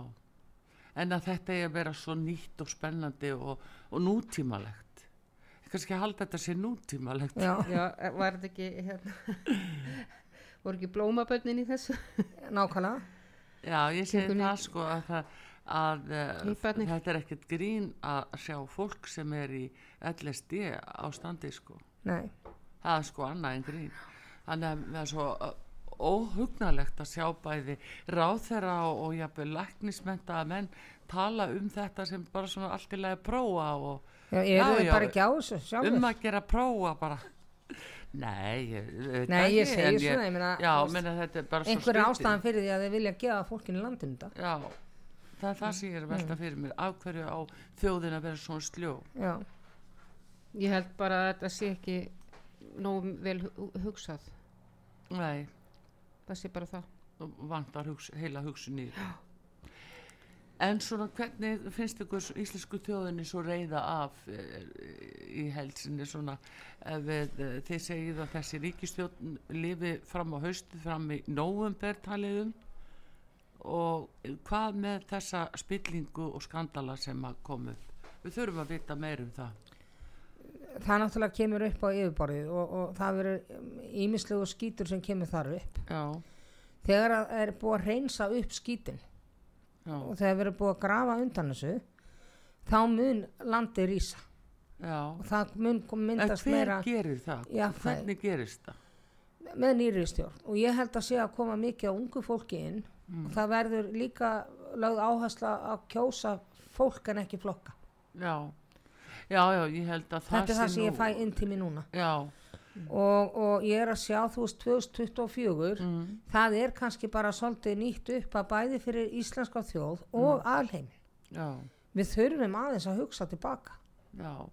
[SPEAKER 1] en að þetta er að vera svo nýtt og spennandi og, og nútímalegt. Ég kannski að halda þetta sé nútímalegt.
[SPEAKER 2] Já,
[SPEAKER 3] já, e, var þetta ekki hérna, [LAUGHS] voru ekki blómabönnin í þessu
[SPEAKER 2] nákvæmlega
[SPEAKER 1] Já, ég segi það sko að, það, að
[SPEAKER 3] Hníparnir.
[SPEAKER 1] þetta er ekkert grín að sjá fólk sem er í LSD ástandi sko.
[SPEAKER 2] Nei,
[SPEAKER 1] Það er sko annað en grín. Þannig að það er svo uh, óhugnalegt að sjá bæði ráþera og, og jafnvel læknismentaða menn tala um þetta sem bara svona allt í lagi prófa og
[SPEAKER 2] já,
[SPEAKER 1] Já, já, um að gera prófa bara. Nei, ég,
[SPEAKER 2] Nei, ég segi svona, ég meina,
[SPEAKER 1] já, menna þetta er bara svo
[SPEAKER 2] einhver ástæðan fyrir því að þið vilja gefa fólkinu landinu þetta.
[SPEAKER 1] Já, það er það sem ég er að velta
[SPEAKER 2] Mm.
[SPEAKER 1] fyrir mér. Af hverju á þjóðin að vera svona sljó
[SPEAKER 2] Já,
[SPEAKER 3] ég held bara að þetta sé ekki nógu vel hu- hugsað.
[SPEAKER 1] Nei,
[SPEAKER 3] það sé bara það.
[SPEAKER 1] Vantar hugs, heila hugsun í þetta en svona hvernig finnst ykkur íslensku þjóðinni svo reyða af e, í helsinni svona ef við, e, þið segið að þessi ríkistjórn lifi fram á haustu fram í nóvumber taliðum og hvað með þessa spillingu og skandala sem að komu við þurfum að vita meir um það.
[SPEAKER 2] Það náttúrulega kemur upp á yfirborðið og, og það verður ímislegu skítur sem kemur þar upp.
[SPEAKER 1] Já,
[SPEAKER 2] þegar að er búið að reynsa upp skítin
[SPEAKER 1] já,
[SPEAKER 2] og þegar verður búið að grafa undan þessu þá mun landi rísa.
[SPEAKER 1] Já.
[SPEAKER 2] Og það mun kom-
[SPEAKER 1] en
[SPEAKER 2] myndast
[SPEAKER 1] hver
[SPEAKER 2] meira
[SPEAKER 1] gerir það?
[SPEAKER 2] Já, það-
[SPEAKER 1] hvernig gerist það?
[SPEAKER 2] með nýri stjórn. Og ég held að sé að koma mikið á ungu fólki inn
[SPEAKER 1] Mm.
[SPEAKER 2] og það verður líka lögð áhersla að kjósa fólk en ekki flokka.
[SPEAKER 1] Já, já, já, ég held að
[SPEAKER 2] þetta er það sem ég
[SPEAKER 1] nú-
[SPEAKER 2] fæ inn til mér núna.
[SPEAKER 1] Já,
[SPEAKER 2] og, og ég er að sjá þú veist 2024
[SPEAKER 1] mm,
[SPEAKER 2] það er kannski bara svolítið nýtt upp að bæði fyrir íslenska þjóð og
[SPEAKER 1] Mm.
[SPEAKER 2] alheim
[SPEAKER 1] já.
[SPEAKER 2] Við þurfum aðeins að hugsa tilbaka.
[SPEAKER 1] Já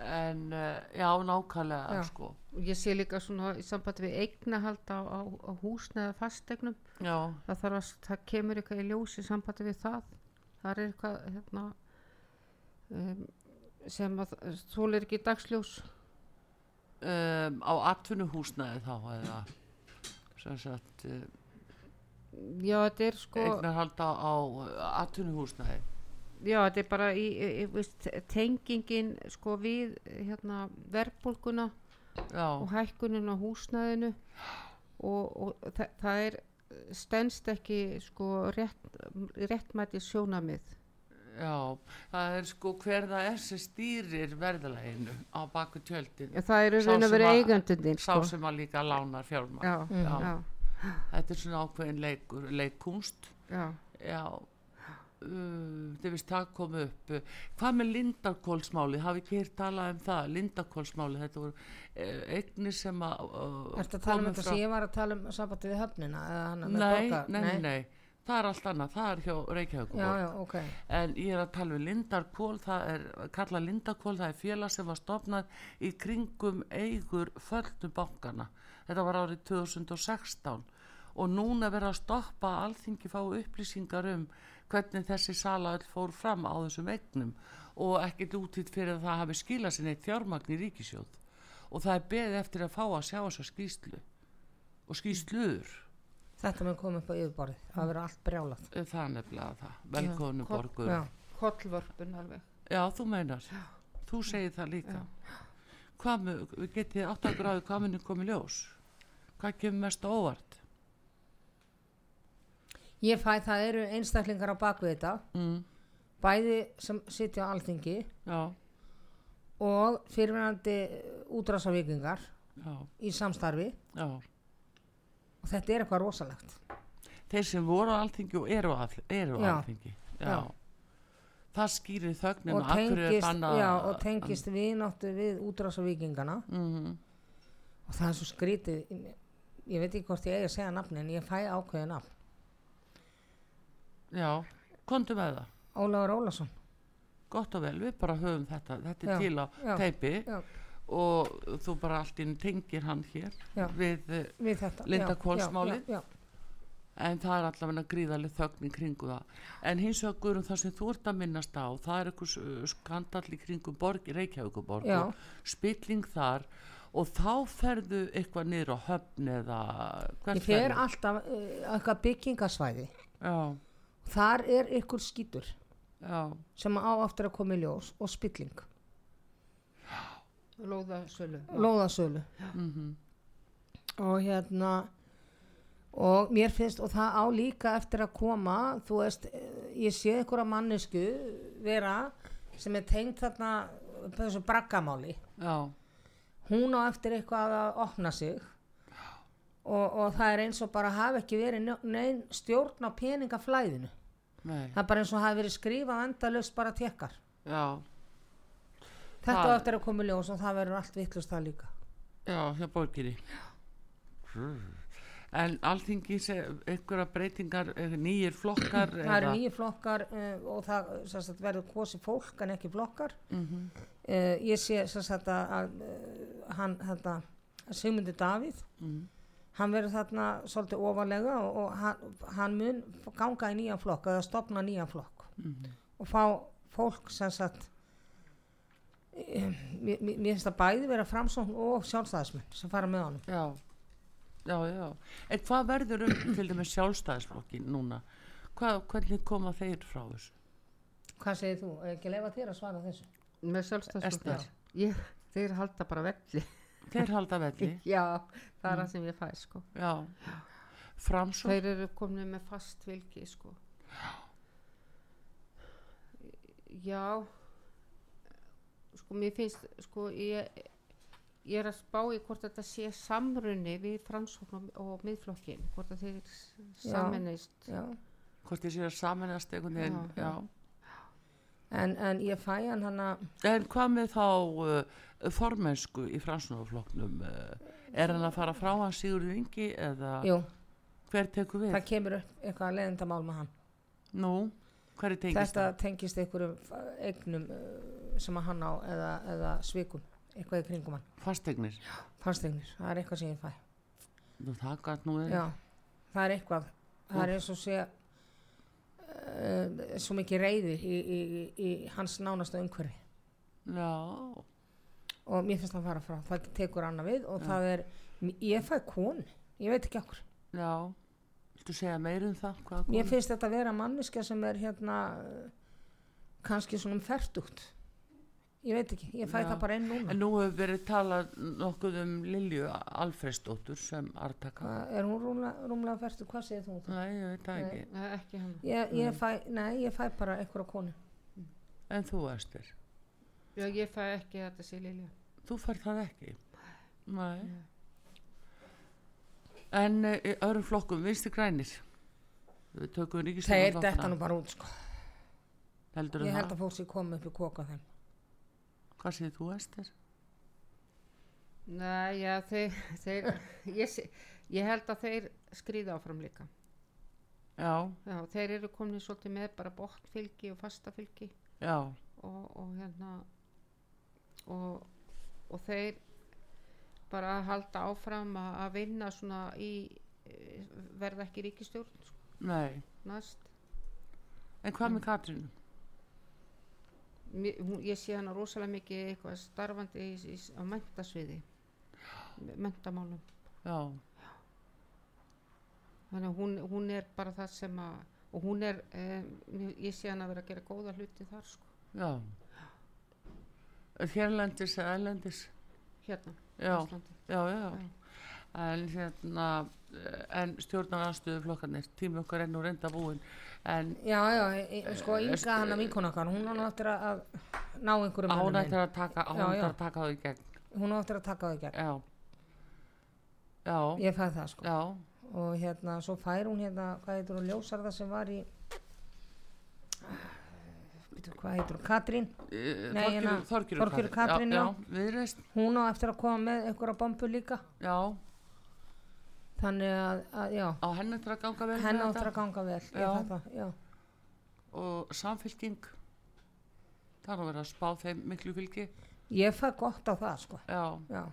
[SPEAKER 1] en uh, já, nákvæmlega
[SPEAKER 2] Já.
[SPEAKER 1] sko.
[SPEAKER 3] Ég sé líka svona í sambandi við eignahald á, á, á húsneða fastegnum það, að, það kemur eitthvað í ljós í sambandi við það. Það er eitthvað hérna, um, sem að þól er ekki dagsljós.
[SPEAKER 1] Um, á atvinnuhúsnaði þá eða sem sagt uh,
[SPEAKER 3] já, þetta er sko
[SPEAKER 1] eignarhald á, á atvinnuhúsnæði
[SPEAKER 3] já, þetta er bara í, í, veist, tengingin sko við hérna verðbólguna
[SPEAKER 1] já,
[SPEAKER 3] og hækkunin á húsnæðinu og, og það, það er stendst ekki sko rétt, réttmæti sjónamið
[SPEAKER 1] já það er sko hver það er sem stýrir verðalæginu á baku tjöldin.
[SPEAKER 3] Það eru raun að vera eigandundin
[SPEAKER 1] sá
[SPEAKER 3] sko.
[SPEAKER 1] sem að líka lánar fjármagn.
[SPEAKER 3] Já,
[SPEAKER 1] Já.
[SPEAKER 3] já,
[SPEAKER 1] þetta er svona ákveðin leikur, leikkunst
[SPEAKER 3] já,
[SPEAKER 1] uh, veist það kom upp uh, hvað með Lindarkólsmáli hafi ekki hér talað um það Lindarkólsmáli, þetta voru uh, eignir sem að uh,
[SPEAKER 2] Ertu að tala um þetta sem ég var að tala um sambandi við höfnina
[SPEAKER 1] nei, nei, nei, nei það er allt annað, það er hjá Reykjavík
[SPEAKER 2] Já, já, ok.
[SPEAKER 1] en ég er að tala um Lindarkól það er, kalla Lindarkól það er félag sem var stofnað í kringum eigur földum bankana þetta var árið 2016 og núna verða að stoppa að alþingi fá upplýsingar um hvernig þessi sala öll fór fram á þessum eignum og ekkert útýtt fyrir að það hafi skilað sinni eitt fjármagn í ríkisjóð og það er beðið eftir að fá að sjá þessa skýslu og skýsluður
[SPEAKER 2] Þetta mun koma upp á yfirborðið. Það verður allt brjálað.
[SPEAKER 1] það er nefnilega það, velkonu borgur
[SPEAKER 2] Já.
[SPEAKER 3] kollvörpun alveg
[SPEAKER 1] Já, þú meinar. Þú segir það líka. Hvað getið átt að gráði hvað munir komið ljós? Hvað kemur mest á óvart?
[SPEAKER 2] Ég fæ það eru einstaklingar á bakvið þetta,
[SPEAKER 1] Mm,
[SPEAKER 2] bæði sem sitja á alþingi
[SPEAKER 1] já,
[SPEAKER 2] og fyrirvenandi útrásavíkingar
[SPEAKER 1] já,
[SPEAKER 2] í samstarfi
[SPEAKER 1] já.
[SPEAKER 2] og þetta er eitthvað rosalegt.
[SPEAKER 1] Þeir sem voru á alþingi og eru á, alþingi. Já. Það skýrir þögnin
[SPEAKER 2] Og tengist, og tengist viðnáttu við útrásavíkingana
[SPEAKER 1] Mm,
[SPEAKER 2] og það er svo skrítið, ég veit ekki hvort ég eigi að segja nafni en ég fæ ákveðið nafn.
[SPEAKER 1] Já, kontu með það.
[SPEAKER 2] Ólafur Ólason.
[SPEAKER 1] Gott og vel, við bara höfum þetta. Þetta er
[SPEAKER 2] Já,
[SPEAKER 1] til á
[SPEAKER 2] já,
[SPEAKER 1] teipi
[SPEAKER 2] já.
[SPEAKER 1] og þú bara allt inn tengir hann hér við eh,
[SPEAKER 2] Við þetta.
[SPEAKER 1] Linda
[SPEAKER 2] já,
[SPEAKER 1] en það er allavega gríðarlega þögn í kringu það en hins vegar Guðrún það sem þú ert að minnast á það er eitthvað uh, skandall í kringum borg, Reykjavíkuborg spilling þar og þá ferðu eitthvað niður á höfn eða hvert
[SPEAKER 2] Ég fer
[SPEAKER 1] ferðu?
[SPEAKER 2] alltaf uh, eitthvað byggingasvæði.
[SPEAKER 1] já,
[SPEAKER 2] Þar er ykkur skítur
[SPEAKER 1] já,
[SPEAKER 2] sem á aftur að koma í ljós og spilling.
[SPEAKER 3] lóðasölu.
[SPEAKER 2] Lóðasölu.
[SPEAKER 1] mhm,
[SPEAKER 2] Og hérna, og mér finnst, og það á líka eftir að koma, þú veist, ég sé einhverja mannesku vera sem er tengt þarna þessu braggamáli.
[SPEAKER 1] já,
[SPEAKER 2] hún á eftir eitthvað að opna sig. Og, og það er eins og bara hafi ekki verið njó- nein stjórn á peningaflæðinu
[SPEAKER 1] nei,
[SPEAKER 2] það er bara eins og hafi verið skrifað endalaust bara tekkar
[SPEAKER 1] já.
[SPEAKER 2] Þetta
[SPEAKER 1] Það-
[SPEAKER 2] eftir að koma í ljós og það verður allt vittlust það líka.
[SPEAKER 1] Já, hjá borginni. En alþingi einhverja breytingar eh, nýjir flokkar
[SPEAKER 2] það eru nýju flokkar uh, og það sagt, verður kosi fólk en ekki flokkar.
[SPEAKER 1] Mm
[SPEAKER 2] uh, ég sé sagt, að, að uh, hann þetta, Sigmundi Davíð
[SPEAKER 1] mm,
[SPEAKER 2] hann verður þarna svolítið ofalega og, og hann, hann mun ganga í nýjan flokk eða stopna nýjan flokk.
[SPEAKER 1] Mm,
[SPEAKER 2] og fá fólk sem sagt eh, mér finnst það bæði vera framsókn og sjálfstæðismenn sem fara með honum.
[SPEAKER 1] Já. Já, já, en hvað verður um til dæmis sjálfstæðisflokkin núna? Hvað, hvernig koma þeir frá þessu?
[SPEAKER 2] Hvað segir þú, ekki að lefa þér að svara þessu?
[SPEAKER 3] Með ég, þeir halda bara velli
[SPEAKER 1] þeir halda velli [LAUGHS]
[SPEAKER 3] já, það er það sem ég fæ sko
[SPEAKER 1] já, framsókn
[SPEAKER 3] þeir eru komin með fast vilki sko já sko mér finnst sko ég, ég er að spá í hvort þetta sé samrunni við framsókn og, miðflokkin hvort þeir
[SPEAKER 2] Já.
[SPEAKER 3] saminist
[SPEAKER 2] já.
[SPEAKER 1] hvort ég sé að saminast einhvern veginn
[SPEAKER 3] Já.
[SPEAKER 1] já.
[SPEAKER 2] En, en ég fæ hann hann að
[SPEAKER 1] en hvað með þá uh, formensku í framsóknarflokknum? Uh, er hann að fara frá hann Sigurður Ingi eða
[SPEAKER 2] jú,
[SPEAKER 1] hver tekur við?
[SPEAKER 2] Það kemur upp eitthvað leiðindamál með hann.
[SPEAKER 1] Nú, hver er tengist
[SPEAKER 2] þetta tengist einhverjum eignum uh, sem að hann á eða, eða svikum eitthvað í kringum hann.
[SPEAKER 1] Það fasteignir.
[SPEAKER 2] Fannstegnir, það er eitthvað sem ég fæ.
[SPEAKER 1] Nú það nú er
[SPEAKER 2] já, það er eitthvað. Það er eins og sé uh, svo mikið reyði í, í, í, hans nánasta umhverfi.
[SPEAKER 1] Já,
[SPEAKER 2] og mér finnst það að fara frá, það tekur annað við og það er, ég fæ konu. Ég veit ekki okkur,
[SPEAKER 1] já. Viltu segja meir um það?
[SPEAKER 2] Mér finnst þetta að vera manniska sem er hérna uh, kannski svona um ferdugt ég veit ekki, ég fæ
[SPEAKER 1] Já.
[SPEAKER 2] það bara inn núna
[SPEAKER 1] En nú hefur verið talað nokkuð um Lilju Alfredsdóttur sem artaka.
[SPEAKER 2] Hvað, er hún rúmlega, rúmlega ferdugt, hvað segir þú? um það?
[SPEAKER 1] Nei, ég veit það
[SPEAKER 2] Nei.
[SPEAKER 1] ekki.
[SPEAKER 3] Nei, ekki hann
[SPEAKER 2] Ég, ég fæ, nei, ég fæ bara einhverja konu
[SPEAKER 1] En þú, Ester,
[SPEAKER 3] já, ég fæ ekki að þetta sé Lilja
[SPEAKER 1] þú fær það ekki. Nei. En uh, í öðrum flokkum, vinstri grænir. Við tökum
[SPEAKER 2] þeir
[SPEAKER 1] ríkistofnum
[SPEAKER 2] detta nú bara út sko.
[SPEAKER 1] Heldur
[SPEAKER 2] ég held að fólk sé komið upp í koka þeim
[SPEAKER 1] Hvað segir þú, Ester?
[SPEAKER 3] Nei, já, þeir, þeir ég, ég held að þeir skrýða áfram líka.
[SPEAKER 1] Já,
[SPEAKER 3] já, þeir eru komin svolítið með bara bóttfylgi og fastafylgi.
[SPEAKER 1] Já,
[SPEAKER 3] og, og hérna og, og þeir bara halda áfram að, að vinna svona í verða ekki ríkistjórn sko,
[SPEAKER 1] nei.
[SPEAKER 3] næst.
[SPEAKER 1] En hvað með Katrínu?
[SPEAKER 3] Ég sé hana rosalega mikið eitthvað starfandi í, í, á mentasviði mentamálum
[SPEAKER 1] Já,
[SPEAKER 3] þannig að hún, hún er bara það sem að og hún er, um, ég sé hana vera að gera góða hluti þar sko,
[SPEAKER 1] já. Hérlendis eða ælendis?
[SPEAKER 3] hérna
[SPEAKER 1] Já,
[SPEAKER 3] Íslandi.
[SPEAKER 1] já, já. En hérna, eh, en stjórnaranstöðu flokkarnir, tími okkar enn og reynda búin. En
[SPEAKER 2] já, já, e- e- sko Inga hann að vinkonakar hún á nú eftir að, ná einhverjum mönnum
[SPEAKER 1] ánættir
[SPEAKER 2] inn.
[SPEAKER 1] að taka, það í gegn.
[SPEAKER 2] hún á eftir að taka það í gegn
[SPEAKER 1] Já. Já,
[SPEAKER 2] ég fæ það sko
[SPEAKER 1] já,
[SPEAKER 2] og hérna, svo fær hún hérna hvað heitur hún ljósarða sem var í hvað heitur hún, Katrín hérna,
[SPEAKER 1] Þorgjur
[SPEAKER 2] Þorgerður Katrín,
[SPEAKER 1] já.
[SPEAKER 2] hún á eftir að koma með einhverja bombu líka
[SPEAKER 1] já,
[SPEAKER 2] þannig að, að já,
[SPEAKER 1] á henni eftir að ganga vel
[SPEAKER 2] henn
[SPEAKER 1] með
[SPEAKER 2] áttur
[SPEAKER 1] þetta.
[SPEAKER 2] að ganga vel ég
[SPEAKER 1] Já.
[SPEAKER 2] það, já
[SPEAKER 1] Og samfylking, það er að vera að spá þeim miklu fylgi.
[SPEAKER 2] ég fæ gott á það sko
[SPEAKER 1] Já,
[SPEAKER 2] já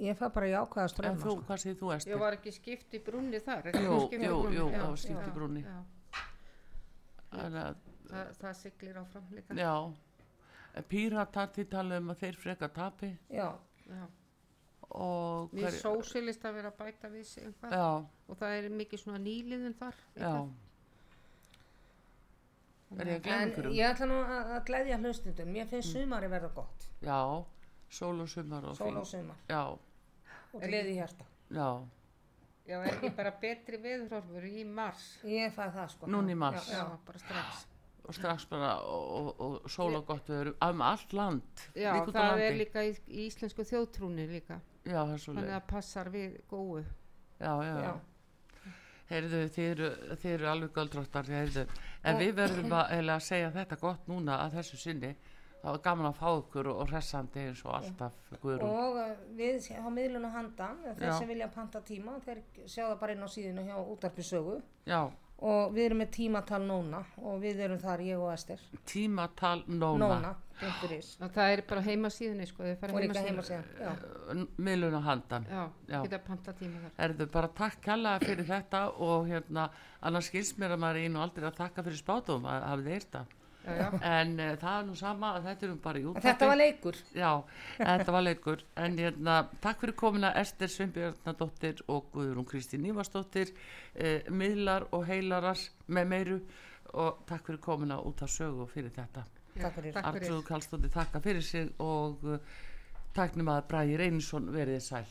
[SPEAKER 2] ég fæ bara jákvæða
[SPEAKER 1] en
[SPEAKER 2] ströma
[SPEAKER 1] þú,
[SPEAKER 2] sko.
[SPEAKER 1] hvað segir þú, Ester?
[SPEAKER 3] ég var ekki skipt í brunni þar ekki
[SPEAKER 1] Jú, jú, jú, það var skipt í
[SPEAKER 3] já,
[SPEAKER 1] brúnni.
[SPEAKER 3] já.
[SPEAKER 1] Þannig að
[SPEAKER 3] Það, það siglir áfram líka
[SPEAKER 1] Já, píratati tala um að þeir freka tapi
[SPEAKER 2] já,
[SPEAKER 3] Já.
[SPEAKER 1] Og
[SPEAKER 3] Mér sósilist að vera að bæta við sig og það er mikið svona nýliðun þar
[SPEAKER 1] er ég að glemja ykkur
[SPEAKER 2] ég ætla nú að, að gleðja hlustundum mér finnst sumari verða gott.
[SPEAKER 1] Já, sól og sumar og
[SPEAKER 2] sól og sumar.
[SPEAKER 1] Já,
[SPEAKER 2] og gleði í hjarta.
[SPEAKER 1] Já,
[SPEAKER 3] Já, er ekki bara betri veðurhorfur í mars?
[SPEAKER 2] Ég fæ það sko.
[SPEAKER 1] Núna í mars.
[SPEAKER 2] Já,
[SPEAKER 3] já. bara strax
[SPEAKER 1] og strax bara og, og, og sól og gott við erum um allt land
[SPEAKER 3] Já, það
[SPEAKER 1] landi.
[SPEAKER 3] er líka í, í íslensku þjóðtrúni líka
[SPEAKER 1] já, það er svo
[SPEAKER 3] þannig að passar við góðu
[SPEAKER 1] já, já,
[SPEAKER 2] Já.
[SPEAKER 1] Heyrðu, þið eru, þið eru alveg göldróttar, heyrðu. En við verðum að, að segja þetta gott núna að þessu sinni. Það var gaman að fá ykkur og hressandi eins og alltaf, Guðrún.
[SPEAKER 2] og uh, við á miðlun og handa þeir
[SPEAKER 1] Já.
[SPEAKER 2] sem vilja panta tíma þeir sjá það bara inn á síðinu hjá útarpi sögu
[SPEAKER 1] Já,
[SPEAKER 2] og við erum með tímatal nóna og við erum þar ég og Ester
[SPEAKER 1] tímatal nóna.
[SPEAKER 2] nóna,
[SPEAKER 3] og það er bara heimasíðunni sko þau
[SPEAKER 2] og líka heima
[SPEAKER 3] heimasíðunni.
[SPEAKER 2] síðan já.
[SPEAKER 1] Miðluna handan.
[SPEAKER 3] Já,
[SPEAKER 1] Já.
[SPEAKER 3] geta panta tíma þar
[SPEAKER 1] Erðu bara takk kjallaða fyrir þetta og hérna, annars skilst mér að maður er einu aldrei að takka fyrir spátum að hafið þeir þetta.
[SPEAKER 3] Já, já,
[SPEAKER 1] En uh, það er nú sama þetta bara útvarpi.
[SPEAKER 2] þetta var leikur.
[SPEAKER 1] Já, þetta var leikur. En hérna, takk fyrir komina Ester Sveinbjörnadóttir og Guðrún Kristín Ívarsdóttir eh, miðlar og heilarar með meiru. Og takk fyrir komina út af sögu fyrir þetta.
[SPEAKER 2] Takk fyrir.
[SPEAKER 3] Fyrir.
[SPEAKER 1] Artrúð Kallstóttir takka fyrir sig og uh, taknum að Bræði Reynsson verið sæl